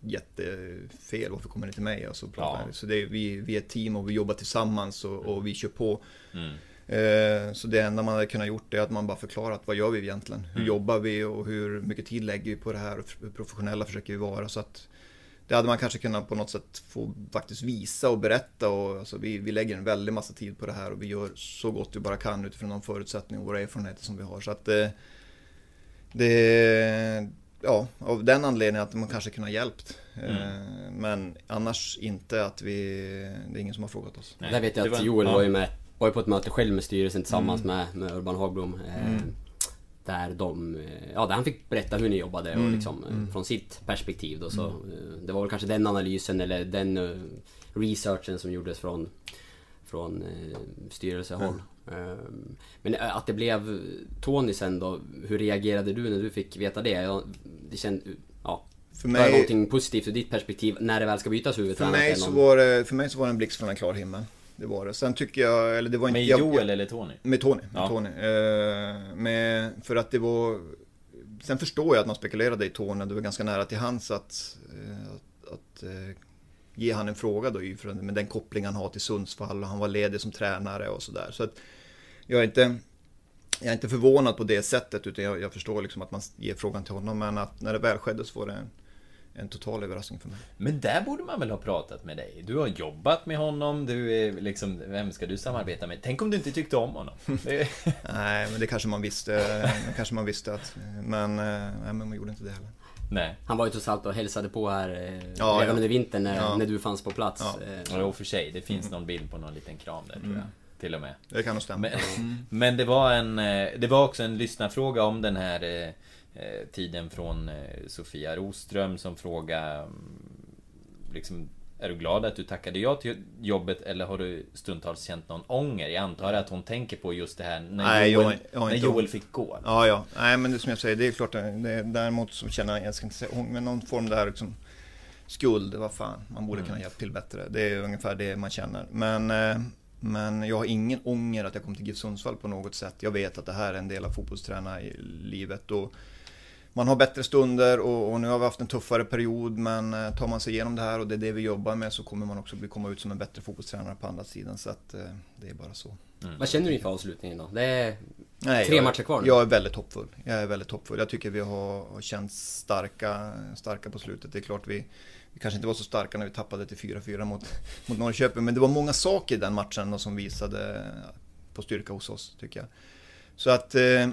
jättefel. Varför kommer det till mig? Alltså, Ja. Så det är, vi, vi är ett team och vi jobbar tillsammans och, och vi kör på. Mm. Eh, Så det enda man hade kunnat gjort är att man bara förklarat vad gör vi egentligen? Hur Mm. jobbar vi och hur mycket tid lägger vi på det här och hur professionella försöker vi vara? Så att det hade man kanske kunnat på något sätt få faktiskt visa och berätta och alltså vi, vi lägger en väldig massa tid på det här och vi gör så gott vi bara kan utifrån de förutsättningar och våra erfarenheter som vi har. Så att eh, det, ja, av den anledningen att man kanske kunde ha hjälpt. Mm. Eh, Men annars inte att vi, det är ingen som har frågat oss. Nej, Där vet jag att Joel ja. var ju med, var ju på ett möte själv med styrelsen tillsammans Mm. med, med Urban Hagblom. Eh, Mm. Där de, eh, ja där han fick berätta hur ni jobbade och Mm. liksom eh, Mm. från sitt perspektiv då så. eh, Det var väl kanske den analysen eller den researchen som gjordes från, från eh, styrelsehåll. Eh, Men att det blev Tony sen då, hur reagerade du när du fick veta det? Ja, Det kände, ja, För var det mig, någonting positivt ur ditt perspektiv när det väl ska bytas för, huvudtränare? mig så var det, för mig så var det en blixt från en klar himmel. Det var det. Sen tycker jag, eller det var inte... Med jag- Joel eller Tony? Med Tony. Med Ja. Tony. Eh, med, för att det var... Sen förstår jag att man spekulerade i Tony. Det var ganska nära till hands att, eh, att, att eh, ge han en fråga då. Med den koppling han har till Sundsvall och han var ledig som tränare och sådär. Så att jag är inte... Jag är inte förvånad på det sättet utan jag, jag förstår liksom att man ger frågan till honom. Men att när det väl skedde så var det en, en total överraskning för mig. Men där borde man väl ha pratat med dig? Du har jobbat med honom, du är liksom, vem ska du samarbeta med? Tänk om du inte tyckte om honom? Nej, men det kanske man visste. Kanske man visste att... Men, eh, nej, men man gjorde inte det heller. Nej. Han var ju trots allt och hälsade på här eh, Ja, redan ja. under vintern när, Ja. när du fanns på plats. Ja. Eh, Jo, för sig. Det finns någon bild på någon liten kram där, tror jag. Till och med. Det kan nog stämma. Men, men det var en... eh, Det var också en lyssnarfråga om den här eh, eh, tiden från eh, Sofia Roström som fråga mm, liksom, är du glad att du tackade ja till jobbet eller har du stundtals känt någon ånger? Jag antar att hon tänker på just det här när, Nej, jag- Joel, jag har när Joel fick gå. Ja, ja. Nej, men det som jag säger, det är klart. Det, det, däremot så känner jag, jag ska inte säga ång- men någon form där liksom skuld, vad fan, man borde kunna hjälpa till bättre. Det är ungefär det man känner. Men, eh, men jag har ingen ånger att jag kom till GIF Sundsvall på något sätt. Jag vet att det här är en del av fotbollstränarlivet och man har bättre stunder och, och nu har vi haft en tuffare period men eh, tar man sig igenom det här och det är det vi jobbar med så kommer man också bli, komma ut som en bättre fotbollstränare på andra sidan så att eh, det är bara så. Vad känner du inför avslutningen då? Det är Nej, tre jag, matcher kvar nu. Jag är väldigt hoppfull. Jag är väldigt hoppfull. Jag tycker vi har, känts starka, starka på slutet. Det är klart vi, vi kanske inte var så starka när vi tappade till 4-4 mot, mot Norrköping. Men det var många saker i den matchen då som visade på styrka hos oss, tycker jag. Så att eh,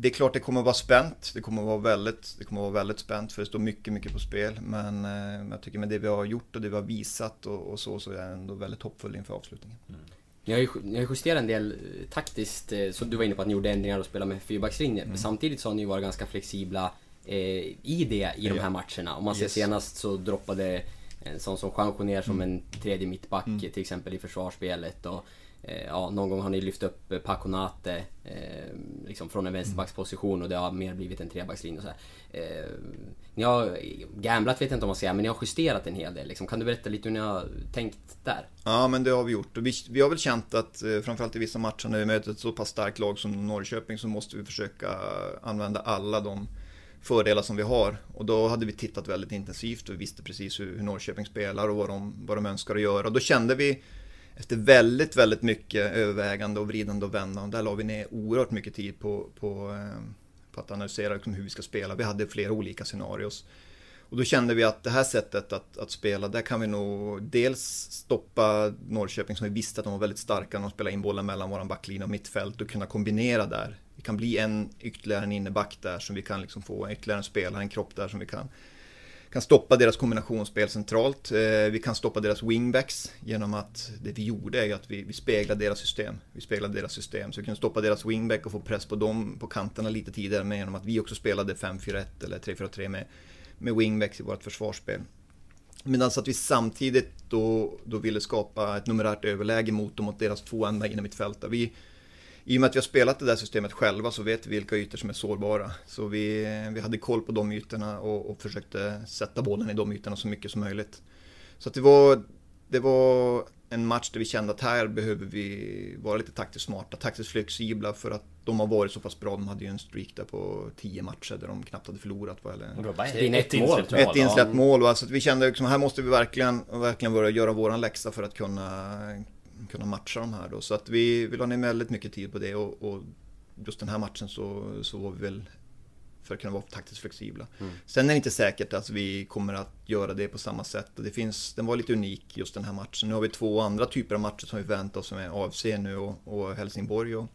det är klart det kommer att vara spänt. Det kommer att vara väldigt, det kommer att vara väldigt spänt för det står mycket, mycket på spel. Men eh, jag tycker med det vi har gjort och det vi har visat och, och så, så är jag ändå väldigt hoppfull inför avslutningen. Ni har ju ni har ju justerat en del eh, taktiskt, eh, så du var inne på att ni gjorde ändringar och spelade med fyrbackslinje. Mm. Samtidigt så har ni varit ganska flexibla eh, i det i de Ja. här matcherna. Om man ser Yes. senast så droppade en sån som ner som Mm. en tredje mittback till exempel i försvarsspelet. Och, Eh, ja, någon gång har ni lyft upp eh, Paconate eh, liksom från en vänsterbacksposition och det har mer blivit en trebackslinje och så här. Eh, ni har gamblat vet jag inte om man säger, men ni har justerat en hel del. Liksom. Kan du berätta lite hur ni har tänkt där? Ja, men det har vi gjort. Och vi, vi har väl känt att eh, framförallt i vissa matcher när vi möter ett så pass starkt lag som Norrköping så måste vi försöka använda alla de fördelar som vi har. Och då hade vi tittat väldigt intensivt och visste precis hur, hur Norrköping spelar och vad de, vad de önskar att göra. Och då kände vi efter väldigt, väldigt mycket övervägande och vridande och vändande. Där la vi ner oerhört mycket tid på, på, eh, på att analysera liksom hur vi ska spela. Vi hade flera olika scenarios. Och då kände vi att det här sättet att, att spela, där kan vi nog dels stoppa Norrköping som vi visste att de var väldigt starka när de spelade in bollen mellan våran backlinje och mittfält och kunna kombinera där. Vi kan bli en ytterligare en inneback där som vi kan liksom få ytterligare en spelare, en kropp där som vi kan kan stoppa deras kombinationsspel centralt. Eh, vi kan stoppa deras wingbacks genom att det vi gjorde är ju att vi, vi speglade deras system. Vi speglade deras system så vi kunde stoppa deras wingback och få press på dem på kanterna lite tidigare med genom att vi också spelade 5-4-1 eller 3-4-3 med med wingbacks i vårt försvarsspel. Medan att vi samtidigt då, då ville skapa ett numerärt överläge mot dem, mot deras två enda inne mittfältare. Vi, i och med att vi har spelat det där systemet själva så vet vi vilka ytor som är sårbara. Så vi, vi hade koll på de ytorna och, och försökte sätta bollen i de ytorna så mycket som möjligt. Så att det var, det var en match där vi kände att här behöver vi vara lite taktiskt smarta, taktiskt flexibla för att de har varit så pass bra. De hade ju en streak där på 10 matcher där de knappt hade förlorat. Eller... Ett, ett mål. Ett insläppt mål. Alltså att vi kände liksom, här måste vi verkligen, verkligen börja göra våran läxa för att kunna, kunna matcha de här då. Så att vi, vi la ner väldigt mycket tid på det och, och just den här matchen så, så var vi väl för att kunna vara taktiskt flexibla. Mm. Sen är det inte säkert att vi kommer att göra det på samma sätt. Det finns, den var lite unik just den här matchen. Nu har vi två andra typer av matcher som vi väntar oss som är AFC nu och, och Helsingborg. Och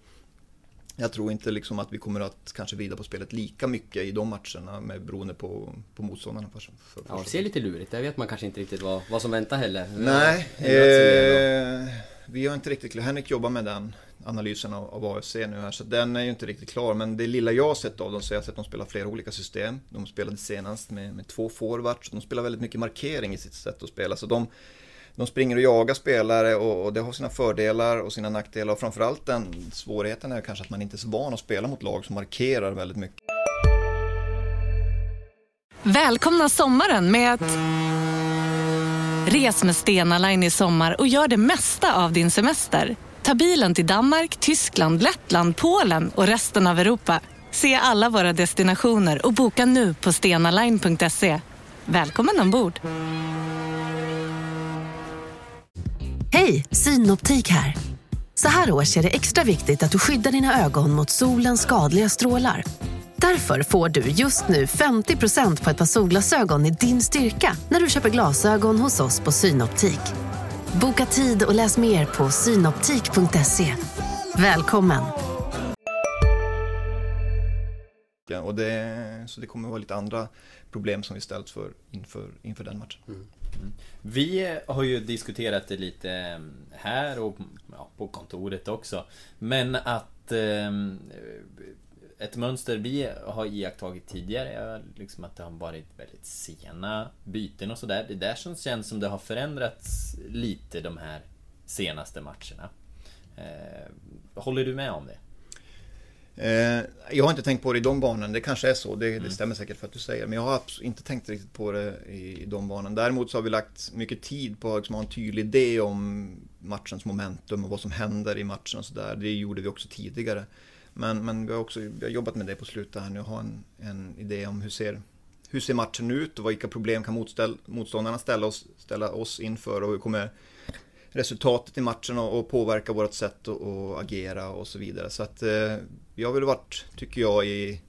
jag tror inte liksom att vi kommer att kanske vrida på spelet lika mycket i de matcherna med beroende på, på motståndarna. För, för, ja, det ser lite lurigt Där vet man kanske inte riktigt vad, vad som väntar heller. Nej, vi har inte riktigt klar. Henrik jobbar med den analysen av, av AFC nu här, så den är ju inte riktigt klar. Men det lilla jag har sett av dem så har jag sett att de spelar flera olika system. De spelade senast med, med två forwards. De spelar väldigt mycket markering i sitt sätt att spela. Så de, de springer och jagar spelare och, och, det har sina fördelar och sina nackdelar. Och framförallt den svårigheten är kanske att man inte är så van att spela mot lag som markerar väldigt mycket. Välkomna sommaren med att... Res med Stena Line i sommar och gör det mesta av din semester. Ta bilen till Danmark, Tyskland, Lettland, Polen och resten av Europa. Se alla våra destinationer och boka nu på stenaline.se. Välkommen ombord! Hej, Synoptik här. Så här års är det extra viktigt att du skyddar dina ögon mot solens skadliga strålar. Därför får du just nu 50% på ett par solglasögon i din styrka när du köper glasögon hos oss på Synoptik. Boka tid och läs mer på synoptik.se. Välkommen! Och det, så det kommer vara lite andra problem som vi ställts för inför, inför den matchen. Mm. Mm. Vi har ju diskuterat det lite mm, här och ja, på kontoret också. Men att eh, ett mönster vi har iakttagit tidigare är liksom att det har varit väldigt sena byten och sådär. Det där som känns som det har förändrats lite de här senaste matcherna. Eh, håller du med om det? Eh, jag har inte tänkt på det i de banorna, det kanske är så, det, det mm. stämmer säkert för att du säger Men jag har inte tänkt riktigt på det i, de banorna. Däremot så har vi lagt mycket tid på att liksom ha en tydlig idé om matchens momentum och vad som händer i matchen och sådär. Det gjorde vi också tidigare. Men, men vi har också vi har jobbat med det på slutet här nu och har en, en idé om hur ser, hur ser matchen ut och vilka problem kan motställ, motståndarna ställa oss, ställa oss inför och hur kommer resultatet i matchen och, och påverka vårt sätt att agera och så vidare. Så att eh, vi har väl varit, tycker jag, i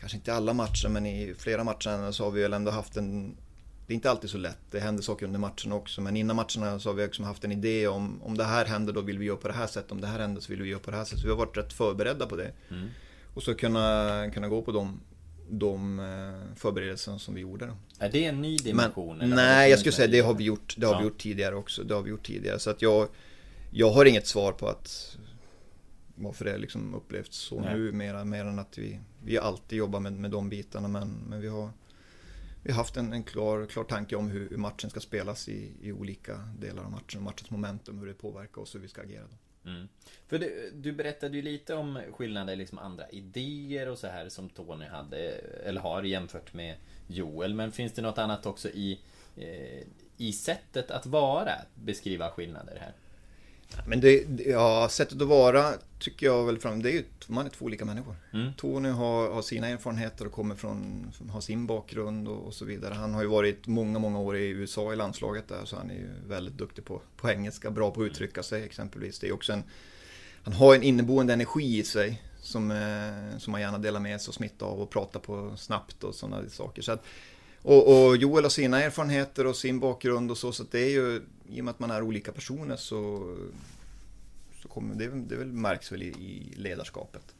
kanske inte alla matcher men i flera matcher så har vi väl ändå haft en det är inte alltid så lätt. Det händer saker under matchen också. Men innan matcherna så har vi liksom haft en idé om om det här händer då vill vi göra på det här sättet. Om det här händer så vill vi göra på det här sättet. Så vi har varit rätt förberedda på det. Mm. Och så kunna, kunna gå på de, de eh, förberedelserna som vi gjorde. Då. Är det en ny dimension? Men, nej, jag skulle säga det har vi gjort. Det har ja. vi gjort tidigare också. Det har vi gjort tidigare. Så att jag, jag har inget svar på att varför det liksom upplevts så nej. nu mer, mer än att vi, vi alltid jobbar med, med de bitarna men, men vi har vi har haft en, en klar, klar tanke om hur, hur, matchen ska spelas i, i olika delar av matchen. Matchens momentum, hur det påverkar oss och hur vi ska agera. Då. Mm. För du, du, berättade ju lite om skillnader, liksom andra idéer och så här som Tony hade, eller har jämfört med Joel. Men finns det något annat också i, eh, i sättet att vara? Beskriva skillnader här? Men det, ja, sättet att vara tycker jag väl fram, det är ju, man är två olika människor. Mm. Tony har, har sina erfarenheter och kommer från, har sin bakgrund och, och, så vidare. Han har ju varit många, många år i USA i landslaget där, så han är ju väldigt duktig på, på engelska, bra på att uttrycka sig exempelvis. Det är också en, han har en inneboende energi i sig som, eh, som man gärna delar med sig och smittar av och pratar på snabbt och sådana saker. Så att, och, och, Joel har sina erfarenheter och sin bakgrund och så, så det är ju, i och med att man är olika personer så, så kommer det, det väl märks väl i, i ledarskapet.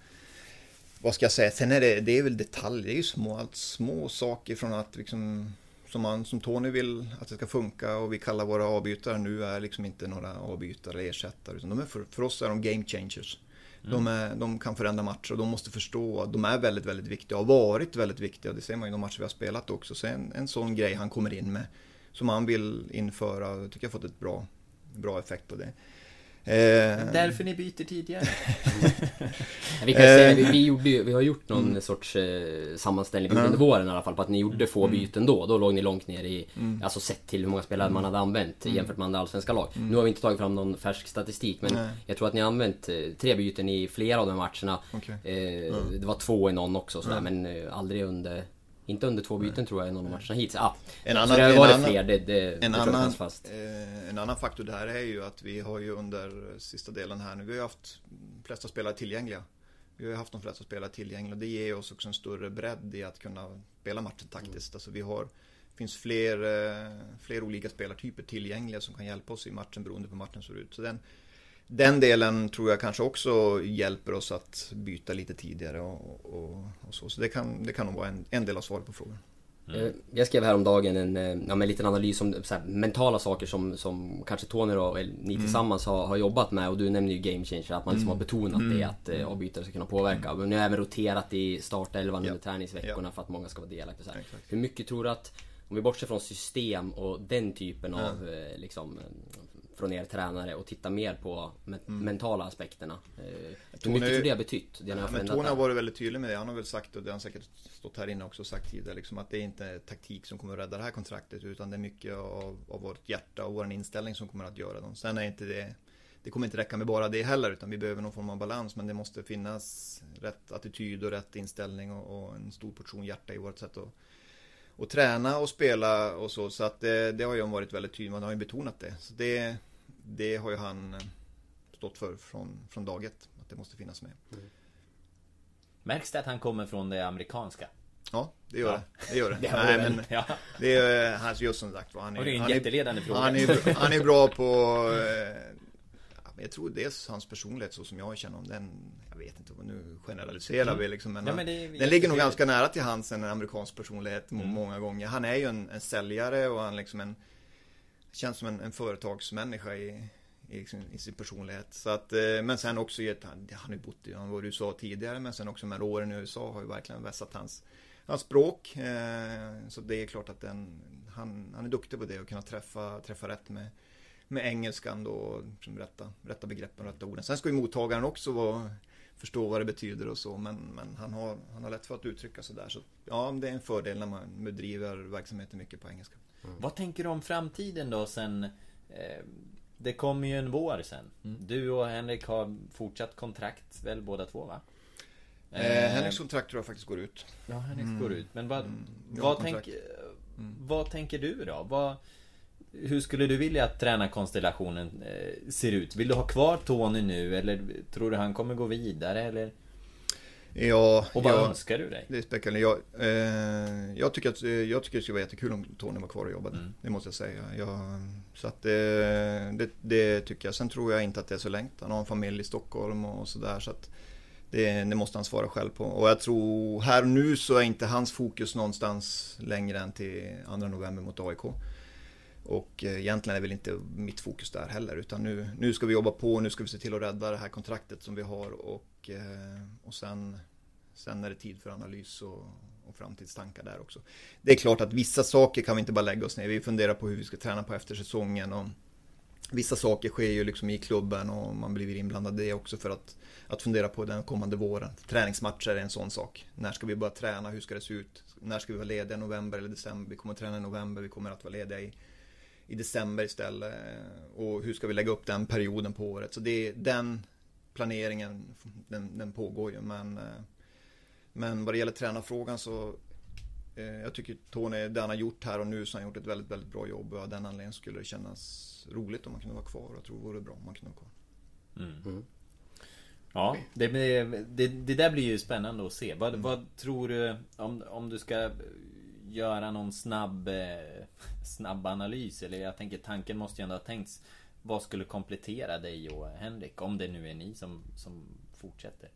Vad ska jag säga, sen är det, det är väl detaljer, det är ju små, allt små saker från att liksom som, man, som Tony vill att det ska funka och vi kallar våra avbytare nu är liksom inte några avbytare eller ersättare. Utan de är för, för oss är de game changers. Mm. De, är, de, kan förändra matcher och de måste förstå att de är väldigt, väldigt viktiga och har varit väldigt viktiga. Det ser man ju i de matcher vi har spelat också. Så en, en sån grej han kommer in med som han vill införa, tycker jag fått ett bra, bra effekt på det. Eh, Därför ni byter tidigare. vi, kan säga, vi, vi, gjorde, vi har gjort någon mm. sorts eh, sammanställning under våren i alla fall på att ni gjorde få mm. byten då. Då låg ni långt ner i, mm. alltså sett till hur många spelare man hade använt mm. jämfört med andra allsvenska lag. Mm. Nu har vi inte tagit fram någon färsk statistik men Nej. jag tror att ni har använt eh, tre byten i flera av de matcherna. Okay. Eh, det var två i någon också sådär, men eh, aldrig under inte under två byten tror jag i någon av matcherna hittills. Ah, en annan, så det var det fler, det, det, en, det annan, fast. Eh, en annan faktor där är ju att vi har ju under sista delen här nu, vi har haft de flesta spelare tillgängliga. Vi har haft de flesta spelare tillgängliga och det ger oss också en större bredd i att kunna spela matchen taktiskt. Mm. Alltså vi har finns fler, eh, fler olika spelartyper tillgängliga som kan hjälpa oss i matchen beroende på hur matchen ser ut. Så den, den delen tror jag kanske också hjälper oss att byta lite tidigare och, och, och så. Så det kan, det kan nog vara en, en del av svaret på frågan. Mm. Jag skrev häromdagen en, eh, ja, en liten analys om här, mentala saker som, som kanske Tony och ni mm. tillsammans har, har jobbat med och du nämner ju game changer, att man liksom mm. har betonat mm. det att eh, avbytare ska kunna påverka. Men ni har även roterat i startelvan ja. under träningsveckorna ja. för att många ska vara delaktiga. Hur mycket tror du att, om vi bortser från system och den typen av eh, liksom, från er tränare och titta mer på me mm. mentala aspekterna. Eh, hur mycket tror det har betytt? Det ja, men Tony har varit väldigt tydlig med det. Han har väl sagt, och det har han säkert stått här inne också och sagt tidigare, liksom att det är inte taktik som kommer att rädda det här kontraktet utan det är mycket av, av vårt hjärta och vår inställning som kommer att göra dem. Sen är inte det det kommer inte räcka med bara det heller utan vi behöver någon form av balans men det måste finnas rätt attityd och rätt inställning och, och en stor portion hjärta i vårt sätt att och träna och spela och så. Så att det, det har ju varit väldigt tydligt. Man har ju betonat det. Så det, det har ju han eh, stått för från, från dag ett. Att det måste finnas med. Mm. Märks det att han kommer från det amerikanska? Ja, det gör ja. det. Det gör det. det, Nej, men, ja. det är hans just som sagt han är, det är en han jätteledande är, fråga. Han är, han är bra på eh, jag tror dels hans personlighet så som jag känner om den Jag vet inte, nu generaliserar mm. vi liksom men, ja, men det, Den ligger nog ganska nära till hans en amerikansk personlighet mm. många gånger Han är ju en, en säljare och han liksom en Känns som en, en företagsmänniska i, i, liksom, i, sin personlighet. Så att, eh, men sen också, han, har ju bott i, han var i USA tidigare, men sen också med åren i USA har ju verkligen vässat hans, hans språk. Eh, så det är klart att den, han, han är duktig på det och kunna träffa, träffa rätt med, med engelskan då, som liksom rätta, rätta begreppen, rätta orden. Sen ska ju mottagaren också vara, förstå vad det betyder och så, men, men han, har, han har lätt för att uttrycka sig där. Så ja, det är en fördel när man bedriver verksamheten mycket på engelska. Mm. Vad tänker du om framtiden då sen eh, Det kommer ju en vår sen mm. Du och Henrik har fortsatt kontrakt väl båda två va? Eh, eh Henriks kontrakt tror jag faktiskt går ut Ja, Henriks mm. går ut Men vad, mm. vad, tänk, mm. vad tänker du då? Vad, hur skulle du vilja att tränarkonstellationen eh, ser ut? Vill du ha kvar Tony nu eller tror du han kommer gå vidare eller? Ja, och vad ja, önskar du dig? Det är. Jag, eh, jag, tycker att, jag tycker det skulle vara jättekul om Tony var kvar och jobbade. Mm. Det måste jag säga. Jag, så att eh, det, det, tycker jag. Sen tror jag inte att det är så längt. Han har en familj i Stockholm och sådär. Så att det, det, måste han svara själv på. Och jag tror här och nu så är inte hans fokus någonstans längre än till 2 november mot AIK. Och eh, egentligen är väl inte mitt fokus där heller utan nu, nu ska vi jobba på, nu ska vi se till att rädda det här kontraktet som vi har och, Eh, och sen, sen är det tid för analys och, och framtidstankar där också. Det är klart att vissa saker kan vi inte bara lägga oss ner, vi funderar på hur vi ska träna på efter säsongen och Vissa saker sker ju liksom i klubben och man blir inblandad i det också för att, att fundera på den kommande våren. Träningsmatcher är en sån sak. När ska vi börja träna? Hur ska det se ut? När ska vi vara lediga? November eller december? Vi kommer att träna i november, vi kommer att vara lediga i i december istället. Och hur ska vi lägga upp den perioden på året? Så det är den planeringen, den, den pågår ju. Men, eh, men vad det gäller tränarfrågan så eh, jag tycker Tony, det han har gjort här och nu så har han gjort ett väldigt, väldigt bra jobb. Och av den anledningen skulle det kännas roligt om man kunde vara kvar. Jag tror det vore bra om man kunde vara kvar. Mm. Mm. Ja, det, det, det, där blir ju spännande att se. Vad, mm. vad tror du om, om du ska göra någon snabb, eh, snabb analys? Eller jag tänker tanken måste ju ändå ha tänkts. Vad skulle komplettera dig och Henrik? Om det nu är ni som, som fortsätter.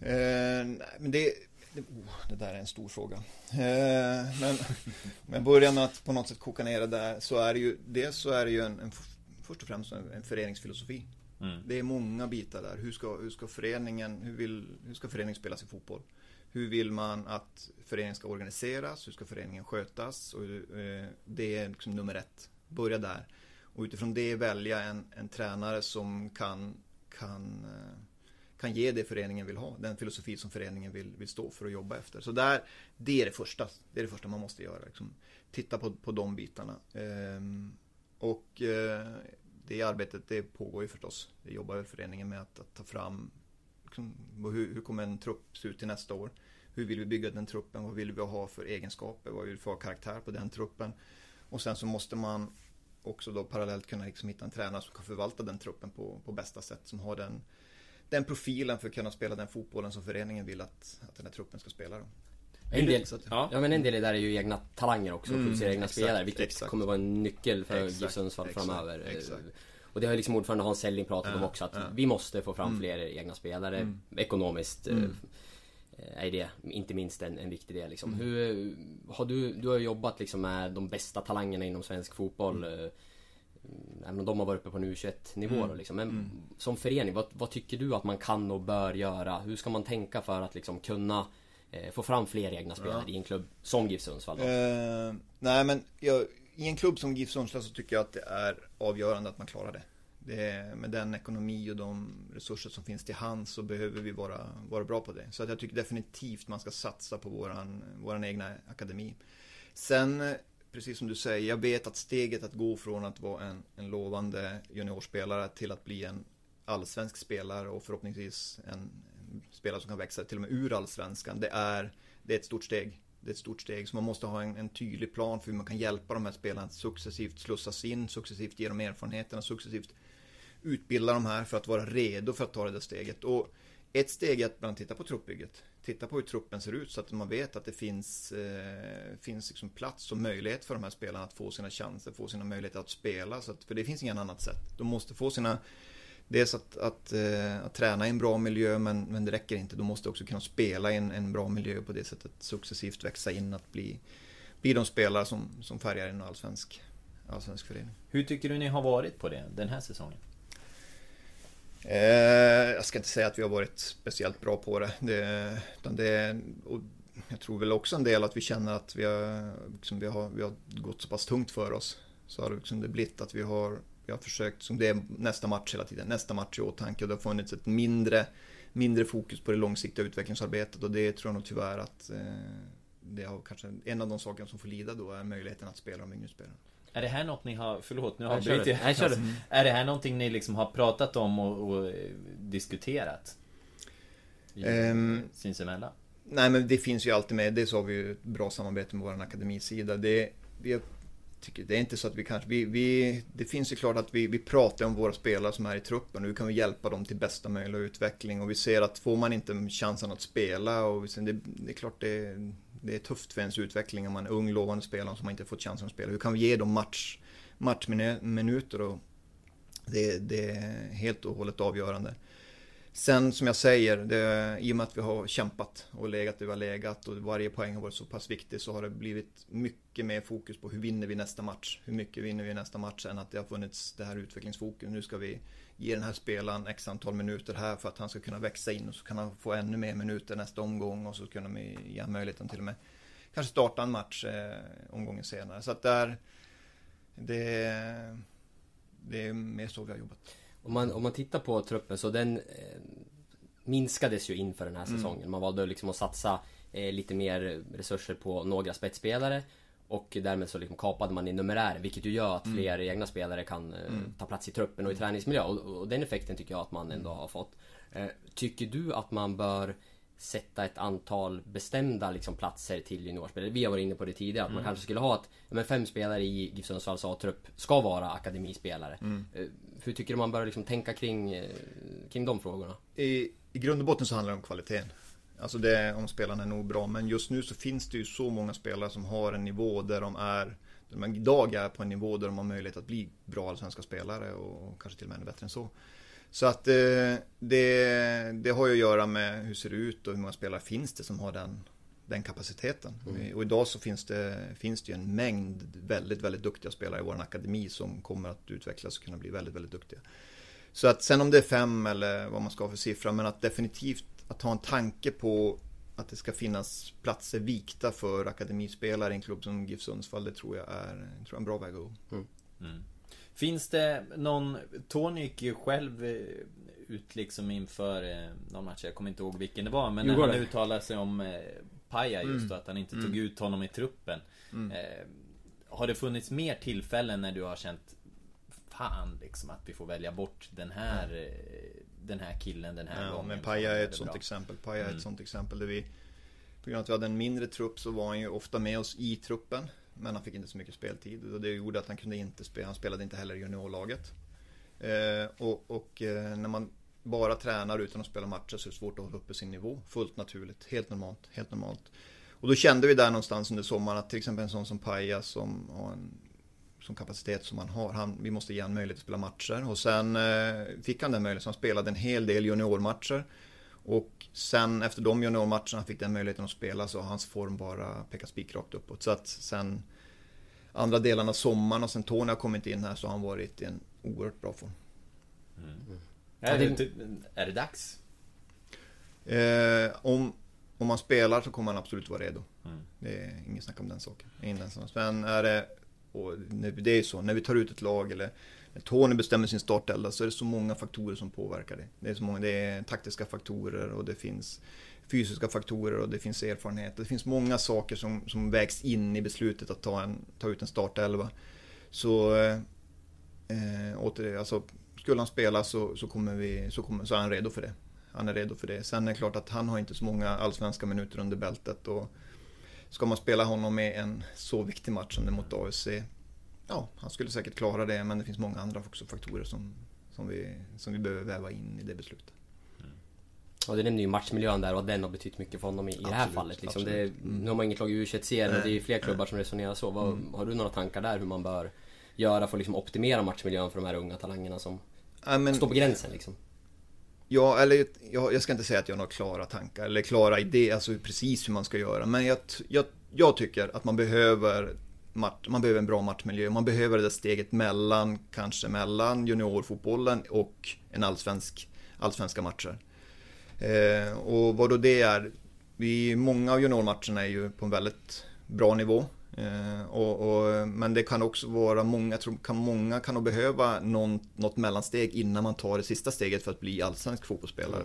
Eh, men det, det, oh, det, där är en stor fråga. Eh, men om jag börjar med att på något sätt koka ner det där så är det ju Dels så är det ju en, en först och främst en föreningsfilosofi. Mm. Det är många bitar där. Hur ska, hur ska föreningen, hur, vill, hur ska föreningen spela sin fotboll? Hur vill man att föreningen ska organiseras? Hur ska föreningen skötas? Och, eh, det är liksom nummer ett. Börja där. Och utifrån det välja en, en tränare som kan, kan, eh, kan ge det föreningen vill ha. Den filosofi som föreningen vill, vill stå för och jobba efter. Så där, det är det första. Det är det första man måste göra. Liksom. Titta på, på de bitarna. Ehm, och eh, det arbetet det pågår ju förstås. Det jobbar föreningen med att, att ta fram liksom, hur, hur kommer en trupp se ut till nästa år? Hur vill vi bygga den truppen? Vad vill vi ha för egenskaper? Vad vill vi ha ha karaktär på den truppen? Och sen så måste man också då parallellt kunna liksom hitta en tränare som kan förvalta den truppen på, på bästa sätt. Som har den, den profilen för att kunna spela den fotbollen som föreningen vill att, att den här truppen ska spela. Då. En del, ja. ja men en del i det där är ju egna talanger också, mm, producera egna exakt, spelare Vilket exakt. kommer vara en nyckel för GIF Sundsvall framöver exakt. Och det har liksom ordförande Hans Selling pratat ja, om också att ja. vi måste få fram mm. fler egna spelare mm. Ekonomiskt mm. Eh, är det inte minst en, en viktig del liksom. Mm. Hur, har du, du har jobbat liksom med de bästa talangerna inom svensk fotboll mm. Eh, Även om de har varit uppe på en U21 nivå mm. liksom. Men mm. som förening, vad, vad, tycker du att man kan och bör göra? Hur ska man tänka för att liksom kunna eh, få fram fler egna spelare ja. i en klubb som GIF Sundsvall? Eh, nej men jag, i en klubb som GIF Sundsvall så tycker jag att det är avgörande att man klarar det det med den ekonomi och de resurser som finns till hands så behöver vi vara, vara bra på det. Så att jag tycker definitivt man ska satsa på våran, våran egna akademi. Sen, precis som du säger, jag vet att steget att gå från att vara en, en lovande juniorspelare till att bli en allsvensk spelare och förhoppningsvis en spelare som kan växa till och med ur allsvenskan. Det är, det är ett stort steg det är ett stort steg. Så man måste ha en, en, tydlig plan för hur man kan hjälpa de här spelarna att successivt slussas in, successivt ge dem erfarenheterna, successivt utbilda de här för att vara redo för att ta det där steget. Och ett steg är att bland titta på truppbygget. Titta på hur truppen ser ut så att man vet att det finns, eh, finns liksom plats och möjlighet för de här spelarna att få sina chanser, få sina möjligheter att spela. Så att, för det finns inget annat sätt. De måste få sina Dels att, att, eh, att, träna i en bra miljö men, men det räcker inte. De måste också kunna spela i en, en bra miljö på det sättet. Successivt växa in att bli, bli de spelare som, som färgar en allsvensk, allsvensk förening. Hur tycker du ni har varit på det den här säsongen? Eh, jag ska inte säga att vi har varit speciellt bra på det. det, utan det och jag tror väl också en del att vi känner att vi har, liksom, vi har, vi har gått så pass tungt för oss. Så har det, liksom det blivit att vi har vi har försökt, som det är nästa match hela tiden, nästa match i åtanke och det har funnits ett mindre, mindre fokus på det långsiktiga utvecklingsarbetet och det tror jag nog tyvärr att eh, det har kanske, en av de sakerna som får lida då är möjligheten att spela de yngre spelarna. Är det här något ni har, förlåt nu har jag brutit jag. Alltså, är det här någonting ni liksom har pratat om och, och eh, diskuterat? Um, sinsemellan? Nej men det finns ju alltid med, dels har vi ju ett bra samarbete med vår akademisida. Det, vi har tycker, det är inte så att vi kanske, vi, vi, det finns ju klart att vi, vi pratar om våra spelare som är i truppen och hur kan vi hjälpa dem till bästa möjliga utveckling och vi ser att får man inte chansen att spela och vi ser, det, det är klart det, det är tufft för ens utveckling om man är ung lovande spelare som man inte fått chansen att spela. Hur kan vi ge dem match, matchminuter och det, det är helt och hållet avgörande. Sen som jag säger, det, i och med att vi har kämpat och legat där vi har legat och varje poäng har varit så pass viktig så har det blivit mycket mer fokus på hur vinner vi nästa match? Hur mycket vinner vi nästa match än att det har funnits det här utvecklingsfokus. Nu ska vi ge den här spelaren x antal minuter här för att han ska kunna växa in och så kan han få ännu mer minuter nästa omgång och så kan vi ge möjligheten till och med kanske starta en match eh, omgången senare. Så att där, det, det är mer så vi har jobbat. Om man, om man tittar på truppen så den eh, minskades ju inför den här mm. säsongen. Mm. Man valde liksom att satsa eh, lite mer resurser på några spetsspelare. Och därmed så liksom kapade man i numerär vilket ju gör att Mm. fler egna spelare kan eh, Mm. ta plats i truppen och i träningsmiljö. Och, och den effekten tycker jag att man ändå har fått. Eh, tycker du att man bör sätta ett antal bestämda liksom, platser till juniorspelare? Vi har varit inne på det tidigare, att man Mm. kanske skulle ha att men fem spelare i GIF Sundsvalls A-trupp ska vara akademispelare. Mm. Eh, hur tycker du man bör liksom tänka kring, eh, kring de frågorna? I, I grund och botten så handlar det om kvaliteten. Alltså det om spelarna är nog bra. Men just nu så finns det ju så många spelare som har en nivå där de är där de idag är på en nivå där de har möjlighet att bli bra allsvenska spelare och kanske till och med ännu bättre än så. Så att eh, det, det har ju att göra med hur det ser ut och hur många spelare finns det som har den, den kapaciteten. Mm. Och idag så finns det, finns det ju en mängd väldigt, väldigt duktiga spelare i vår akademi som kommer att utvecklas och kunna bli väldigt, väldigt duktiga. Så att sen om det är fem eller vad man ska ha för siffra, men att definitivt att ha en tanke på att det ska finnas platser vikta för akademispelare i en klubb som GIF Sundsvall, det tror jag är, tror jag är en bra väg att gå. Mm. Finns det någon, Tony gick ju själv eh, ut liksom inför eh, någon match, jag kommer inte ihåg vilken det var, men när han uttalade sig om eh, Paja just Mm. då, att han inte Mm. tog ut honom i truppen. Mm. Eh, har det funnits mer tillfällen när du har känt Fan liksom att vi får välja bort den här Den här killen den här Ja, gången men Paja är ett sånt bra. exempel. Paja är Mm. ett sånt exempel där vi På grund av att vi hade en mindre trupp så var han ju ofta med oss i truppen Men han fick inte så mycket speltid och det gjorde att han kunde inte spela Han spelade inte heller i juniorlaget eh, Och, och eh, när man bara tränar utan att spela matcher så är det svårt att hålla uppe sin nivå Fullt naturligt, helt normalt, helt normalt Och då kände vi där någonstans under sommaren att till exempel en sån som Paja som har en som kapacitet som han har. Han, vi måste ge honom möjlighet att spela matcher. Och sen eh, fick han den möjligheten. Han spelade en hel del juniormatcher. Och sen efter de juniormatcherna fick den möjligheten att spela så har hans form bara pekat spikrakt uppåt. Så att sen andra delen av sommaren och sen Tony har kommit in här så har han varit i en oerhört bra form. Är, det, är det dags? Eh, om, om man spelar så kommer han absolut vara redo. Mm. Det är inget snack om den saken. Ingen sån. Men är det, och det är ju så, när vi tar ut ett lag eller när Tony bestämmer sin startelva så är det så många faktorer som påverkar det. Det är, så många, det är taktiska faktorer och det finns fysiska faktorer och det finns erfarenhet. Det finns många saker som, som vägs in i beslutet att ta, en, ta ut en startelva. Så, eh, åter, alltså, skulle han spela så, så, kommer vi, så, kommer, så är han redo för det. Han är redo för det. Sen är det klart att han har inte så många allsvenska minuter under bältet. Och ska man spela honom i en så viktig match som det mot AFC. Ja, han skulle säkert klara det men det finns många andra också faktorer som, som, vi, som vi behöver väva in i det beslutet. Och du nämnde ju matchmiljön där och den har betytt mycket för honom i, i det här Absolut, fallet. Liksom. Det, absolut. Mm. Nu har man inget lag i U21-serien och det är ju fler klubbar som resonerar så. Vad, Mm. Har du några tankar där hur man bör göra för att liksom optimera matchmiljön för de här unga talangerna som Ja, men- står på gränsen liksom? Ja, eller jag, jag ska inte säga att jag har några klara tankar eller klara idéer, alltså precis hur man ska göra. Men jag, jag, jag tycker att man behöver, match, man behöver en bra matchmiljö. Man behöver det där steget mellan, kanske mellan juniorfotbollen och en allsvensk, allsvenska matcher. Eh, och vad då det är, vi, många av juniormatcherna är ju på en väldigt bra nivå. Eh, och, och, men det kan också vara många, tror kan, många kan nog behöva någon, något mellansteg innan man tar det sista steget för att bli allsvensk fotbollsspelare.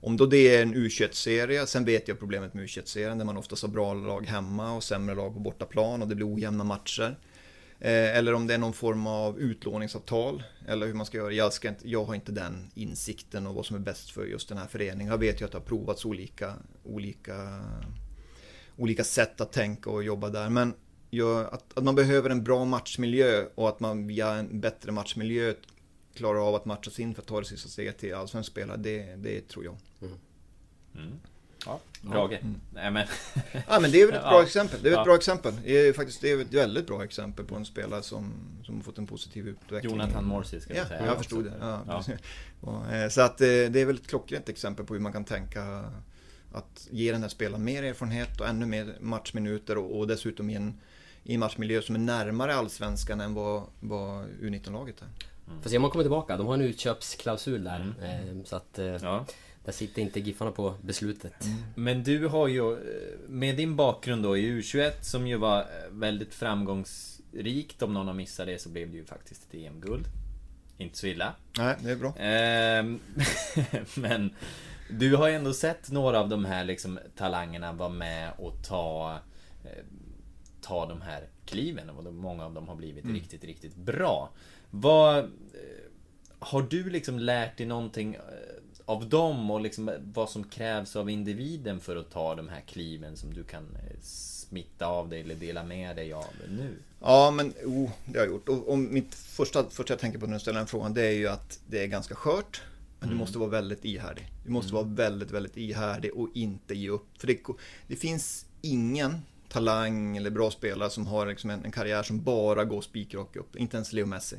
Om då det är en U21-serie, sen vet jag problemet med U21-serien där man oftast har bra lag hemma och sämre lag på bortaplan och det blir ojämna matcher. Eh, eller om det är någon form av utlåningsavtal eller hur man ska göra. Jag, ska inte, jag har inte den insikten och vad som är bäst för just den här föreningen. Jag vet ju att det har provats olika, olika, olika sätt att tänka och jobba där. Men jag, att, att man behöver en bra matchmiljö och att man via en bättre matchmiljö klarar av att matcha sig in för att ta det sista steget till allsvensk spelare, det, det tror jag. Mm. Ja, Brage. Nej men... Ja men det är väl ett bra Ja. exempel. Det är ett Ja. bra exempel. Det är faktiskt det är ett väldigt bra exempel på en spelare som, som har fått en positiv utveckling. Jonathan Morsi ska vi ja, säga jag förstod det. Ja, eh, Så att eh, det är väl ett klockrent exempel på hur man kan tänka att ge den här spelaren mer erfarenhet och ännu mer matchminuter och, och dessutom i en, i en matchmiljö som är närmare allsvenskan än vad, vad U19-laget är. Får se om man kommer tillbaka. De har en utköpsklausul där. Mm. Eh, Så att eh, där sitter inte Giffarna på beslutet. Men du har ju, med din bakgrund då i U21 som ju var väldigt framgångsrikt Om någon har missat det så blev det ju faktiskt ett EM-guld Inte så illa Nej, det är bra. Ehm, Men du har ju ändå sett några av de här liksom talangerna vara med och ta eh, ta de här kliven och många av dem har blivit Mm. riktigt, riktigt bra. Vad... eh, Har du liksom lärt dig någonting eh, av dem och liksom vad som krävs av individen för att ta de här kliven som du kan smitta av dig eller dela med dig av nu? Ja, men oh, det har jag gjort. Och, och mitt första, första jag tänker på när du ställer den frågan, det är ju att det är ganska skört. Men Mm. du måste vara väldigt ihärdig. Du måste vara väldigt, väldigt ihärdig och inte ge upp. För det, det finns ingen talang eller bra spelare som har liksom en, en karriär som bara går spikrak upp. Inte ens Leo Messi.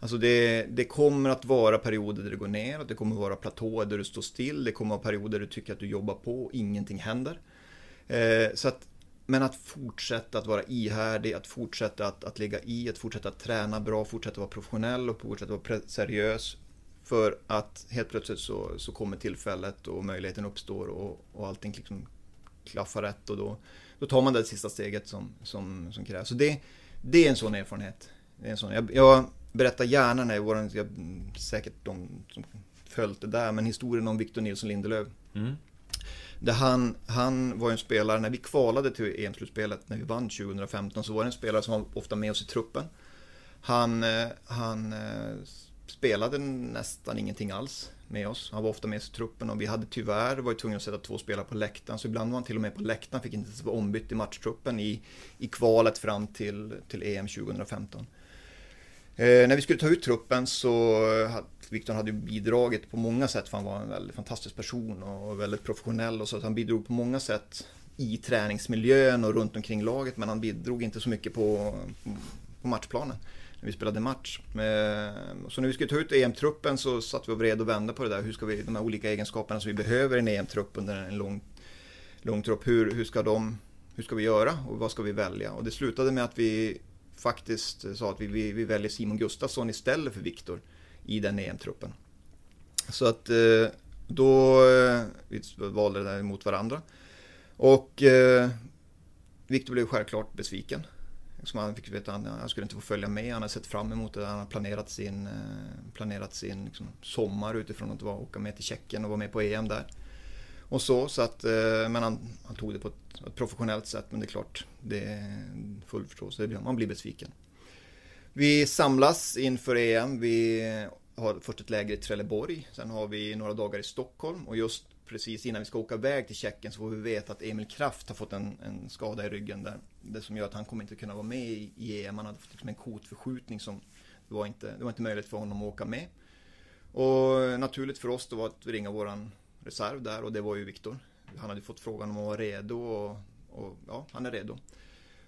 Alltså det, det kommer att vara perioder där det går ner, det kommer att vara platåer där du står still, det kommer att vara perioder där du tycker att du jobbar på och ingenting händer. Eh, så att, men att fortsätta att vara ihärdig, att fortsätta att, att ligga i, att fortsätta att träna bra, fortsätta vara professionell och fortsätta vara seriös. För att helt plötsligt så, så kommer tillfället och möjligheten uppstår och, och allting liksom klaffar rätt och då, då tar man det sista steget som, som, som krävs. Så det, det är en sån erfarenhet. Det är en sån, jag, jag berättar gärna när våran, jag, säkert de som följt det där, men historien om Victor Nilsson Lindelöf. Mm. Där han, han var en spelare, när vi kvalade till EM-slutspelet, när vi vann 2015, så var det en spelare som var ofta med oss i truppen. Han, eh, han eh, spelade nästan ingenting alls med oss. Han var ofta med i truppen och vi hade tyvärr varit tvungna att sätta två spelare på läktaren. Så ibland var han till och med på läktaren, fick inte ens vara ombytt i matchtruppen i, i kvalet fram till, till EM 2015. Eh, när vi skulle ta ut truppen så hade Viktor hade bidragit på många sätt för han var en väldigt fantastisk person och väldigt professionell och så att han bidrog på många sätt i träningsmiljön och runt omkring laget men han bidrog inte så mycket på, på matchplanen när vi spelade match. Ehm, så när vi skulle ta ut EM-truppen så satt vi och vred och vände på det där. Hur ska vi, de här olika egenskaperna som vi behöver i en EM-trupp under en lång, lång trupp, hur, hur, ska de, hur ska vi göra och vad ska vi välja? Och det slutade med att vi faktiskt eh, sa att vi, vi, vi väljer Simon Gustafsson istället för Viktor i den EM-truppen. Så att eh, då eh, vi valde det där mot varandra. Och Viktor blev självklart besviken. Som han fick veta att han, han skulle inte få följa med. Han hade sett fram emot det. Han hade planerat sin, eh, planerat sin liksom, sommar utifrån att vara, åka med till Tjeckien och vara med på EM där. Och så, så att, eh, men han, han tog det på ett, ett professionellt sätt. Men det är klart, det är full förståelse. Man blir besviken. Vi samlas inför EM. Vi har först ett läger i Trelleborg. Sen har vi några dagar i Stockholm. Och just precis innan vi ska åka iväg till Tjeckien så får vi veta att Emil Kraft har fått en, en skada i ryggen där. Det som gör att han kommer inte kunna vara med i, i EM. Han hade fått liksom en kotförskjutning som det var, inte, det var inte möjligt för honom att åka med. Och naturligt för oss då var att ringa våran reserv där och det var ju Viktor. Han hade fått frågan om att vara redo och, och ja, han är redo.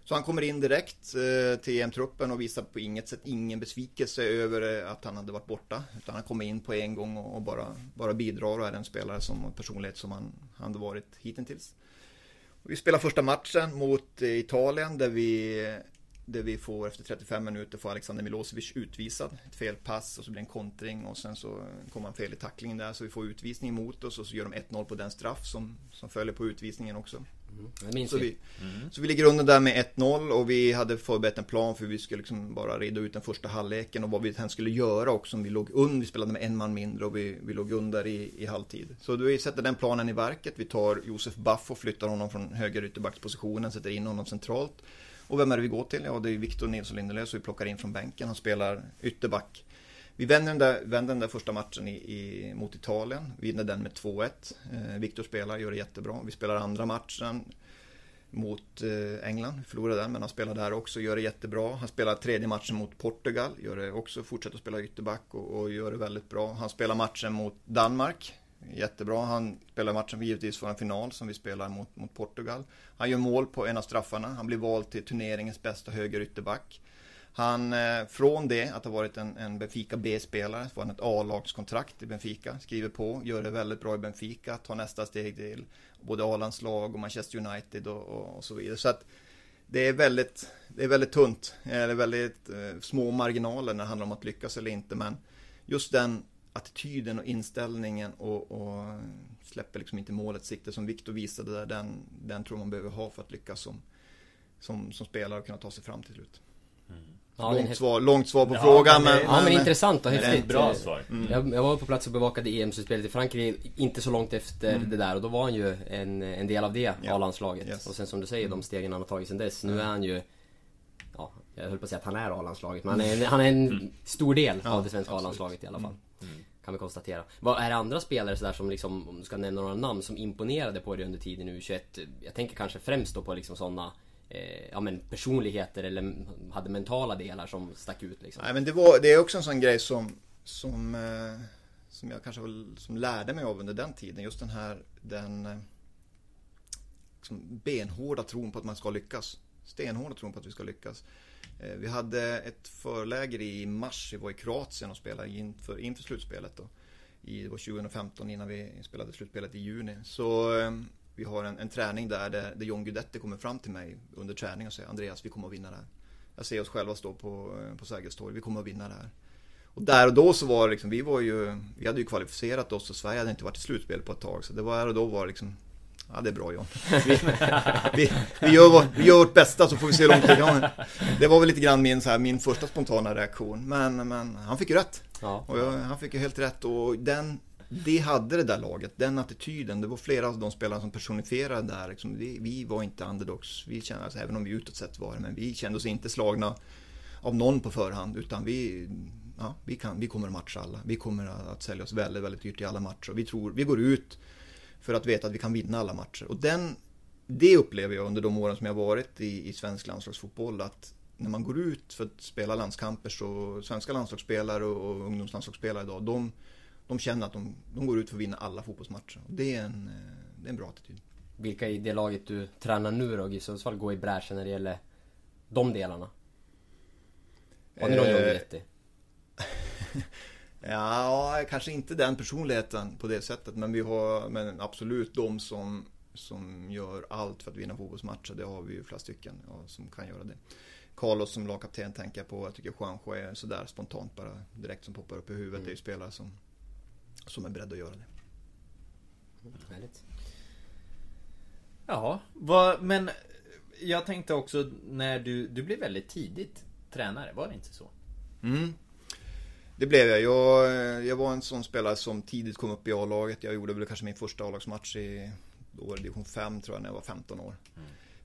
Så han kommer in direkt eh, till EM-truppen och visar på inget sätt ingen besvikelse över eh, att han hade varit borta. Utan han kommer in på en gång och, och bara, bara bidrar och är den spelare som och personlighet som han, han hade varit hittills. Vi spelar första matchen mot eh, Italien där vi, där vi får efter 35 minuter får Alexander Milosevic utvisad. Ett fel pass och så blir det en kontring och sen så kommer han fel i tacklingen där så vi får utvisning mot oss och så gör de 1-0 på den straff som, som följer på utvisningen också. Minns Så vi. vi, så vi ligger under där med 1-0 och vi hade förberett en plan för vi skulle liksom bara reda ut den första halvleken och vad vi sen skulle göra också om vi låg under. Vi spelade med en man mindre och vi, vi låg under i, i halvtid. Så vi sätter den planen i verket. Vi tar Josef Baff och flyttar honom från höger ytterbackspositionen, sätter in honom centralt. Och vem är det vi går till? Ja, det är Victor Nilsson Lindelöf så vi plockar in från bänken. Han spelar ytterback. Vi vänder den där, vänder den där första matchen i, i, mot Italien. Vi vinner den med 2-1. Eh, Victor spelar, gör det jättebra. Vi spelar andra matchen mot eh, England. Vi förlorar den, men han spelar där också, gör det jättebra. Han spelar tredje matchen mot Portugal, gör det också, fortsätter att spela ytterback och, och gör det väldigt bra. Han spelar matchen mot Danmark, jättebra. Han spelar matchen givetvis för en final som vi spelar mot, mot Portugal. Han gör mål på en av straffarna. Han blir vald till turneringens bästa höger ytterback. Han, eh, från det att ha varit en, en Benfica B-spelare, får han ett A-lagskontrakt i Benfica, skriver på, gör det väldigt bra i Benfica, tar nästa steg till både A-landslag och Manchester United och, och, och så vidare. Så att det är väldigt, det är väldigt tunt, eh, eller väldigt eh, små marginaler när det handlar om att lyckas eller inte, men just den attityden och inställningen och, och släpper liksom inte målet sikte som Viktor visade där, den, den tror man behöver ha för att lyckas som, som, som spelare och kunna ta sig fram till slut. Mm. Ja, långt, helt- svar, långt svar på Ja, frågan men Ja men intressant och Men det är häftigt. bra svar. Jag, jag var på plats och bevakade EM-slutspelet i Frankrike inte så långt efter det där och då var han ju en, en del av det Ja. A-landslaget. Yes. Och sen som du säger, de stegen han har tagit sen dess. Nu är han ju Ja, jag höll på att säga att han är A-landslaget men han är en, han är en stor del Ja, av det svenska. A-landslaget i alla fall. Kan vi konstatera. Vad är det andra spelare sådär som liksom, om du ska nämna några namn, som imponerade på dig under tiden i U21? Jag tänker kanske främst då på liksom sådana eh, ja, men personligheter eller hade mentala delar som stack ut liksom. Nej men det, var, det är också en sån grej som, som, eh, som jag kanske som lärde mig av under den tiden. Just den här, den eh, liksom benhårda tron på att man ska lyckas. Stenhårda tron på att vi ska lyckas. Eh, Vi hade ett förläger i mars, vi var i Kroatien och spelade inför, inför slutspelet då. I, det var 2015 innan vi spelade slutspelet i juni. Så eh, vi har en, en träning där, där, där John Guidetti kommer fram till mig under träning och säger Andreas, vi kommer att vinna det här. Jag ser oss själva stå på, eh, på Sergels torg, vi kommer att vinna det här. Och där och då så var det liksom, vi var ju, vi hade ju kvalificerat oss och Sverige hade inte varit i slutspel på ett tag. Så det var där och då var det liksom, ja det är bra John. Vi, vi, vi, gör, vår, vi gör vårt bästa så får vi se hur långt det går. Det var väl lite grann min, så här, min första spontana reaktion. Men, men han fick ju rätt. Ja. Och jag, han fick ju helt rätt och den, det hade det där laget, den attityden. Det var flera av de spelarna som personifierade det där. Liksom, vi, vi var inte underdogs, vi kände, alltså, även om vi utåt sett var det, men vi kände oss inte slagna av någon på förhand. Utan vi, ja, vi, kan, vi kommer att matcha alla. Vi kommer att sälja oss väldigt, väldigt dyrt i alla matcher. Vi, tror, vi går ut för att veta att vi kan vinna alla matcher. Och den, det upplever jag under de åren som jag varit i, i svensk landslagsfotboll. Att när man går ut för att spela landskamper så svenska landslagsspelare och, och ungdomslandslagsspelare idag, de, de känner att de, de går ut för att vinna alla fotbollsmatcher. Det är en, eh, det är en bra attityd. Vilka i det laget du tränar nu då i Sundsvall går i bräschen när det gäller de delarna? Har ni någon Eh, John Guidetti? Ja, kanske inte den personligheten på det sättet. Men vi har men absolut de som, som gör allt för att vinna fotbollsmatcher. Det har vi ju flera stycken ja, som kan göra det. Carlos som lagkapten tänker jag på. Jag tycker Juanjo är sådär spontant bara direkt som poppar upp i huvudet. Det är ju spelare som, som är beredda att göra det. Härligt. Ja, vad, men jag tänkte också när du, du blev väldigt tidigt tränare, var det inte så? Mm. Det blev jag. jag. Jag var en sån spelare som tidigt kom upp i A-laget. Jag gjorde väl kanske min första A-lagsmatch i då var det division 5 tror jag när jag var 15 år.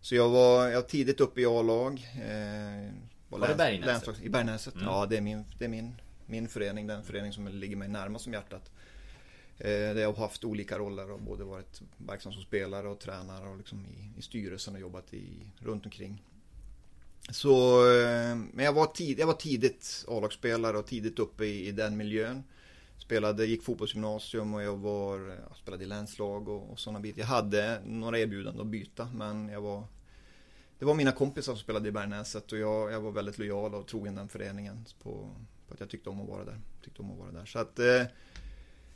Så jag var, jag var tidigt uppe i A-lag. Eh, Var det Bergnäset? I Bergnäset. Mm. Ja, det är, min, det är min, min förening. Den förening som ligger mig närmast om hjärtat. Eh, där jag har haft olika roller och både varit verksam som spelare och tränare och liksom i, i styrelsen och jobbat i, runt omkring. Så, eh, men jag var, tid, jag var tidigt A-lagsspelare och tidigt uppe i, i den miljön. Spelade, gick fotbollsgymnasium och jag var, jag spelade i länslag och, och sådana bitar. Jag hade några erbjudanden att byta men jag var Det var mina kompisar som spelade i Bergnäset och jag, jag var väldigt lojal och trogen den föreningen på, på att jag tyckte om att vara där. Tyckte om att vara där. Så att eh,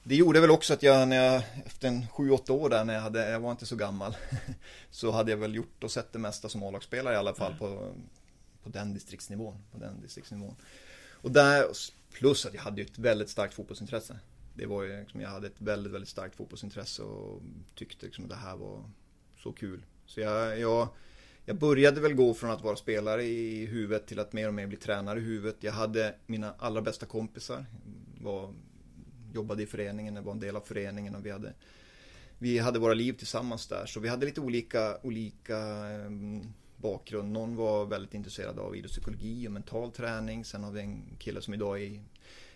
det gjorde väl också att jag, när jag efter en 7-8 år där när jag hade, jag var inte så gammal Så hade jag väl gjort och sett det mesta som A-lagsspelare i alla fall på, på den distriktsnivån. På den distriktsnivån. Och där, plus att jag hade ju ett väldigt starkt fotbollsintresse. Det var ju liksom, jag hade ett väldigt, väldigt starkt fotbollsintresse och tyckte liksom att det här var så kul. Så jag, jag, jag började väl gå från att vara spelare i huvudet till att mer och mer bli tränare i huvudet. Jag hade mina allra bästa kompisar. Var, jobbade i föreningen, var en del av föreningen och vi hade vi hade våra liv tillsammans där så vi hade lite olika, olika eh, bakgrund. Någon var väldigt intresserad av idrottspsykologi och mental träning. Sen har vi en kille som idag är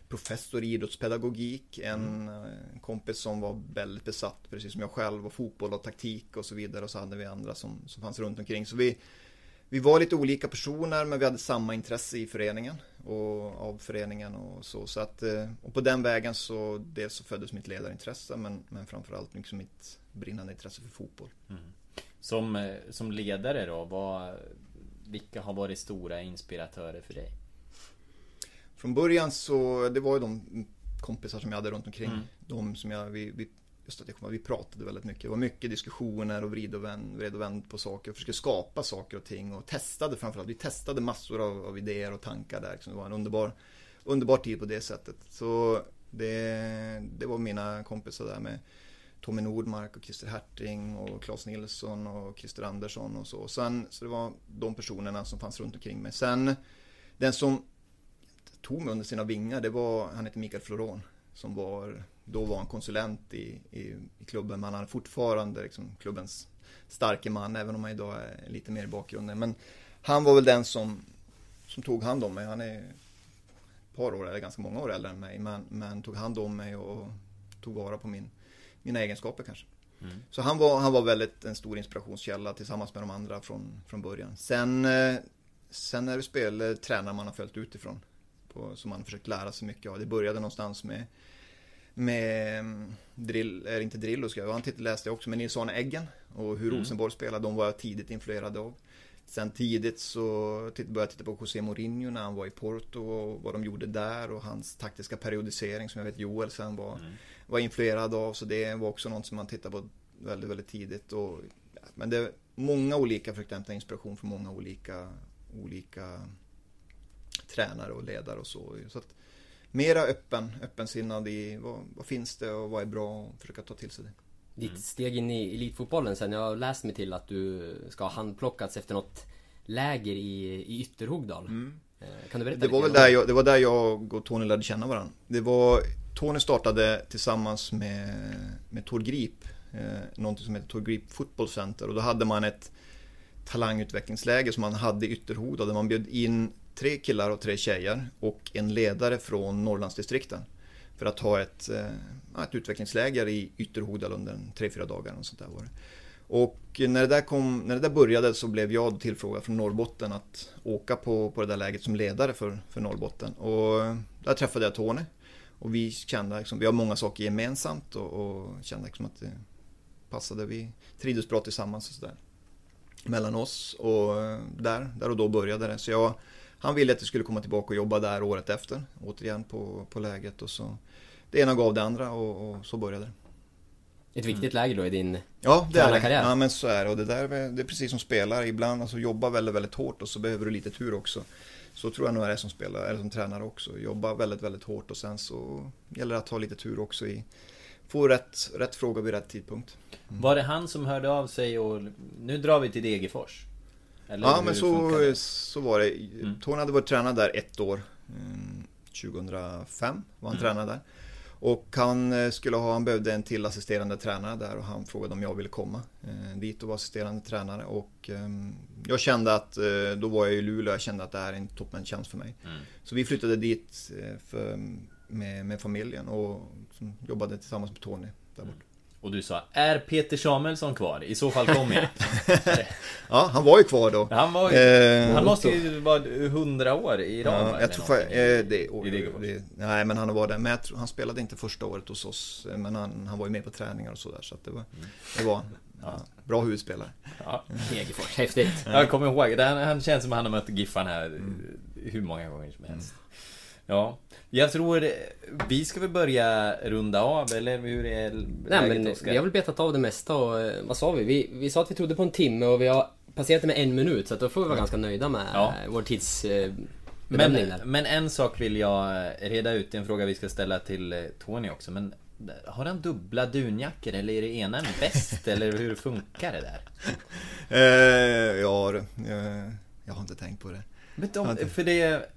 professor i idrottspedagogik. En mm. kompis som var väldigt besatt, precis som jag själv, och fotboll och taktik och så vidare. Och så hade vi andra som, som fanns runt omkring. Så vi, vi var lite olika personer men vi hade samma intresse i föreningen och av föreningen och så. så att, eh, och på den vägen så dels så föddes mitt ledarintresse men, men framförallt liksom mitt brinnande intresse för fotboll. Mm. Som, eh, som ledare då, vad, vilka har varit stora inspiratörer för dig? Från början så, det var ju de kompisar som jag hade runt omkring. Mm. De som jag, vi, vi, just att jag kommer, vi pratade väldigt mycket. Det var mycket diskussioner och vrid och vänd, vred och vänd på saker. Och försökte skapa saker och ting och testade framförallt. Vi testade massor av, av idéer och tankar där. Liksom, det var en underbar, underbar tid på det sättet. Så det, det var mina kompisar där med Tommy Nordmark och Christer Herting och Claes Nilsson och Christer Andersson och så. Sen, så det var de personerna som fanns runt omkring mig. Sen Den som tog mig under sina vingar, det var, han heter Mikael Floron. Som var, då var han konsulent i, i, i klubben, men han är fortfarande liksom, klubbens starke man, även om han idag är lite mer i bakgrunden. Men han var väl den som, som tog hand om mig. Han är ett par år, eller ganska många år äldre än mig, men, men tog hand om mig och tog vara på min, mina egenskaper kanske. Mm. Så han var, han var väldigt en stor inspirationskälla tillsammans med de andra från, från början. Sen, eh, sen är det spel, tränare man har följt utifrån. På, som man försökt lära sig mycket av. Det började någonstans med med mm, drill, är inte Drillo ska jag, han läste jag också, med Nils Arne Eggen och hur mm. Rosenborg spelade, de var jag tidigt influerad av. Sen tidigt så började jag titta på José Mourinho när han var i Porto och vad de gjorde där och hans taktiska periodisering som jag vet Joel sen var, mm. var influerad av. Så det var också något som man tittade på väldigt, väldigt tidigt. Och, men det är många olika, försökte hämta inspiration från många olika, olika tränare och ledare och så. så att, mera öppen, öppensinnad i vad, vad finns det och vad är bra och försöka ta till sig det. Ditt steg in i elitfotbollen sen, jag har läst mig till att du ska ha handplockats efter något läger i, i Ytterhogdal. Mm. Eh, kan du berätta det var, väl där jag, det var där jag och Tony lärde känna varandra. Det var, Tony startade tillsammans med, med Tor Grip, eh, någonting som heter Tor Grip Football Center och då hade man ett talangutvecklingsläger som man hade i Ytterhogdal där man bjöd in tre killar och tre tjejer och en ledare från Norrlandsdistrikten för att ha ett, eh, ett utvecklingsläger i Ytterhogdal under tre, fyra dagar. Och, sånt där var det. och när det, där kom, när det där började så blev jag tillfrågad från Norrbotten att åka på, på det där läget som ledare för, för Norrbotten. Och eh, där träffade jag Tony. Och vi kände liksom, vi har många saker gemensamt och, och kände liksom att det passade. Vi trivdes bra tillsammans och sådär. Mellan oss och eh, där, där och då började det. Så jag han ville att jag skulle komma tillbaka och jobba där året efter. Återigen på, på läget och så det ena gav det andra och, och så började det. Ett viktigt läge då i din Ja, det är det. Ja, men så är det. Och det där det är precis som spelare. Ibland alltså jobba väldigt, väldigt hårt och så behöver du lite tur också. Så tror jag nog är det som spelare, eller som tränare också. Jobba väldigt, väldigt hårt och sen så gäller det att ha lite tur också i få rätt, rätt fråga vid rätt tidpunkt. Mm. Var det han som hörde av sig och nu drar vi till Degerfors? Eller ja, men så, så var det. Mm. Tony hade varit tränad där ett år. 2005 mm, var han mm. tränad där. Och han eh, skulle ha, han behövde en till assisterande tränare där och han frågade om jag ville komma eh, dit och vara assisterande tränare. Och eh, jag kände att, eh, då var jag i Luleå, jag kände att det här är en toppenchans för mig. Mm. Så vi flyttade dit eh, för, med, med familjen och jobbade tillsammans med Tony där borta. Och du sa, är Peter Samuelsson kvar? I så fall kommer jag. ja, han var ju kvar då. Han, var ju, eh, han måste ju vara hundra år i rad. Ja, jag tror för, eh, det, och, det, Nej, men han var där. Men jag tror, han spelade inte första året hos oss. Eh, men han, han var ju med på träningar och sådär. Så det var, mm. det var ja, bra huvudspelare. Ja, Degerfors, häftigt. Jag kommer ihåg, han, han känns som att han har mött Giffan här mm. hur många gånger som helst. Mm. Ja, jag tror vi ska väl börja runda av eller hur är Nej men Oskar? vi har väl betat av det mesta och eh, vad sa vi? vi? Vi sa att vi trodde på en timme och vi har passerat det med en minut så att då får vi vara ganska nöjda med ja. vår tids eh, men, men en sak vill jag reda ut, en fråga vi ska ställa till eh, Tony också. Men har han dubbla dunjackor eller är det ena en väst eller hur funkar det där? Eh, ja, jag, jag har inte tänkt på det. Men de, för det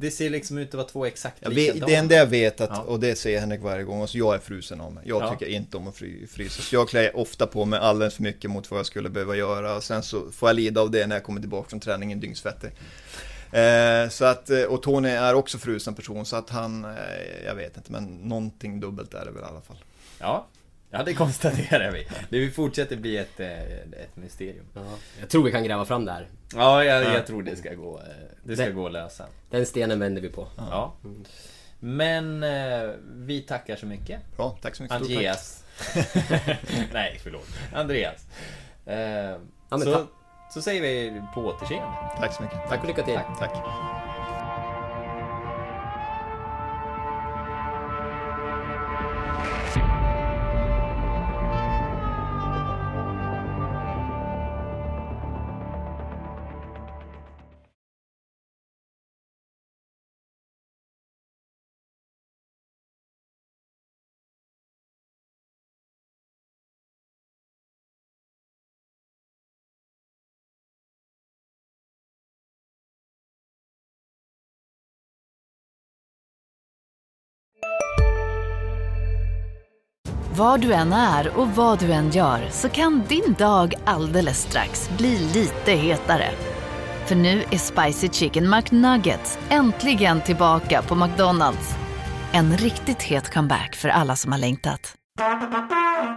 det ser liksom ut att vara två exakt likadana. Det enda jag vet, att, och det säger Henrik varje gång, alltså jag är frusen av mig. Jag ja. tycker inte om att frysa. Så jag klär ofta på mig alldeles för mycket mot vad jag skulle behöva göra. Och sen så får jag lida av det när jag kommer tillbaka från träningen dyngsvettig. Eh, så att, eh, och Tony är också frusen person, så att han, eh, jag vet inte, men någonting dubbelt är det väl i alla fall. Ja, Ja, det konstaterar vi. Det fortsätter bli ett, eh, ett mysterium. Ja. Jag tror vi kan gräva fram det här. Ja, jag, jag tror det ska, gå, eh, det ska den, gå att lösa. Den stenen vänder vi på. Ja. Mm. Men eh, vi tackar så mycket. Bra, tack så mycket. Andreas. Nej, förlåt. Andreas. Eh, ja, så, så säger vi på återseende. Tack så mycket. Tack och lycka till. Tack. tack. Var du än är och vad du än gör så kan din dag alldeles strax bli lite hetare. För nu är Spicy Chicken McNuggets äntligen tillbaka på McDonalds. En riktigt het comeback för alla som har längtat.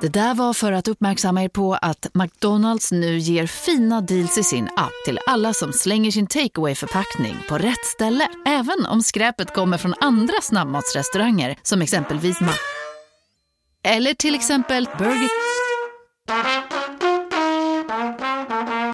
Det där var för att uppmärksamma er på att McDonalds nu ger fina deals i sin app till alla som slänger sin takeaway förpackning på rätt ställe. Även om skräpet kommer från andra snabbmatsrestauranger som exempelvis Ma... Eller till exempel Burger...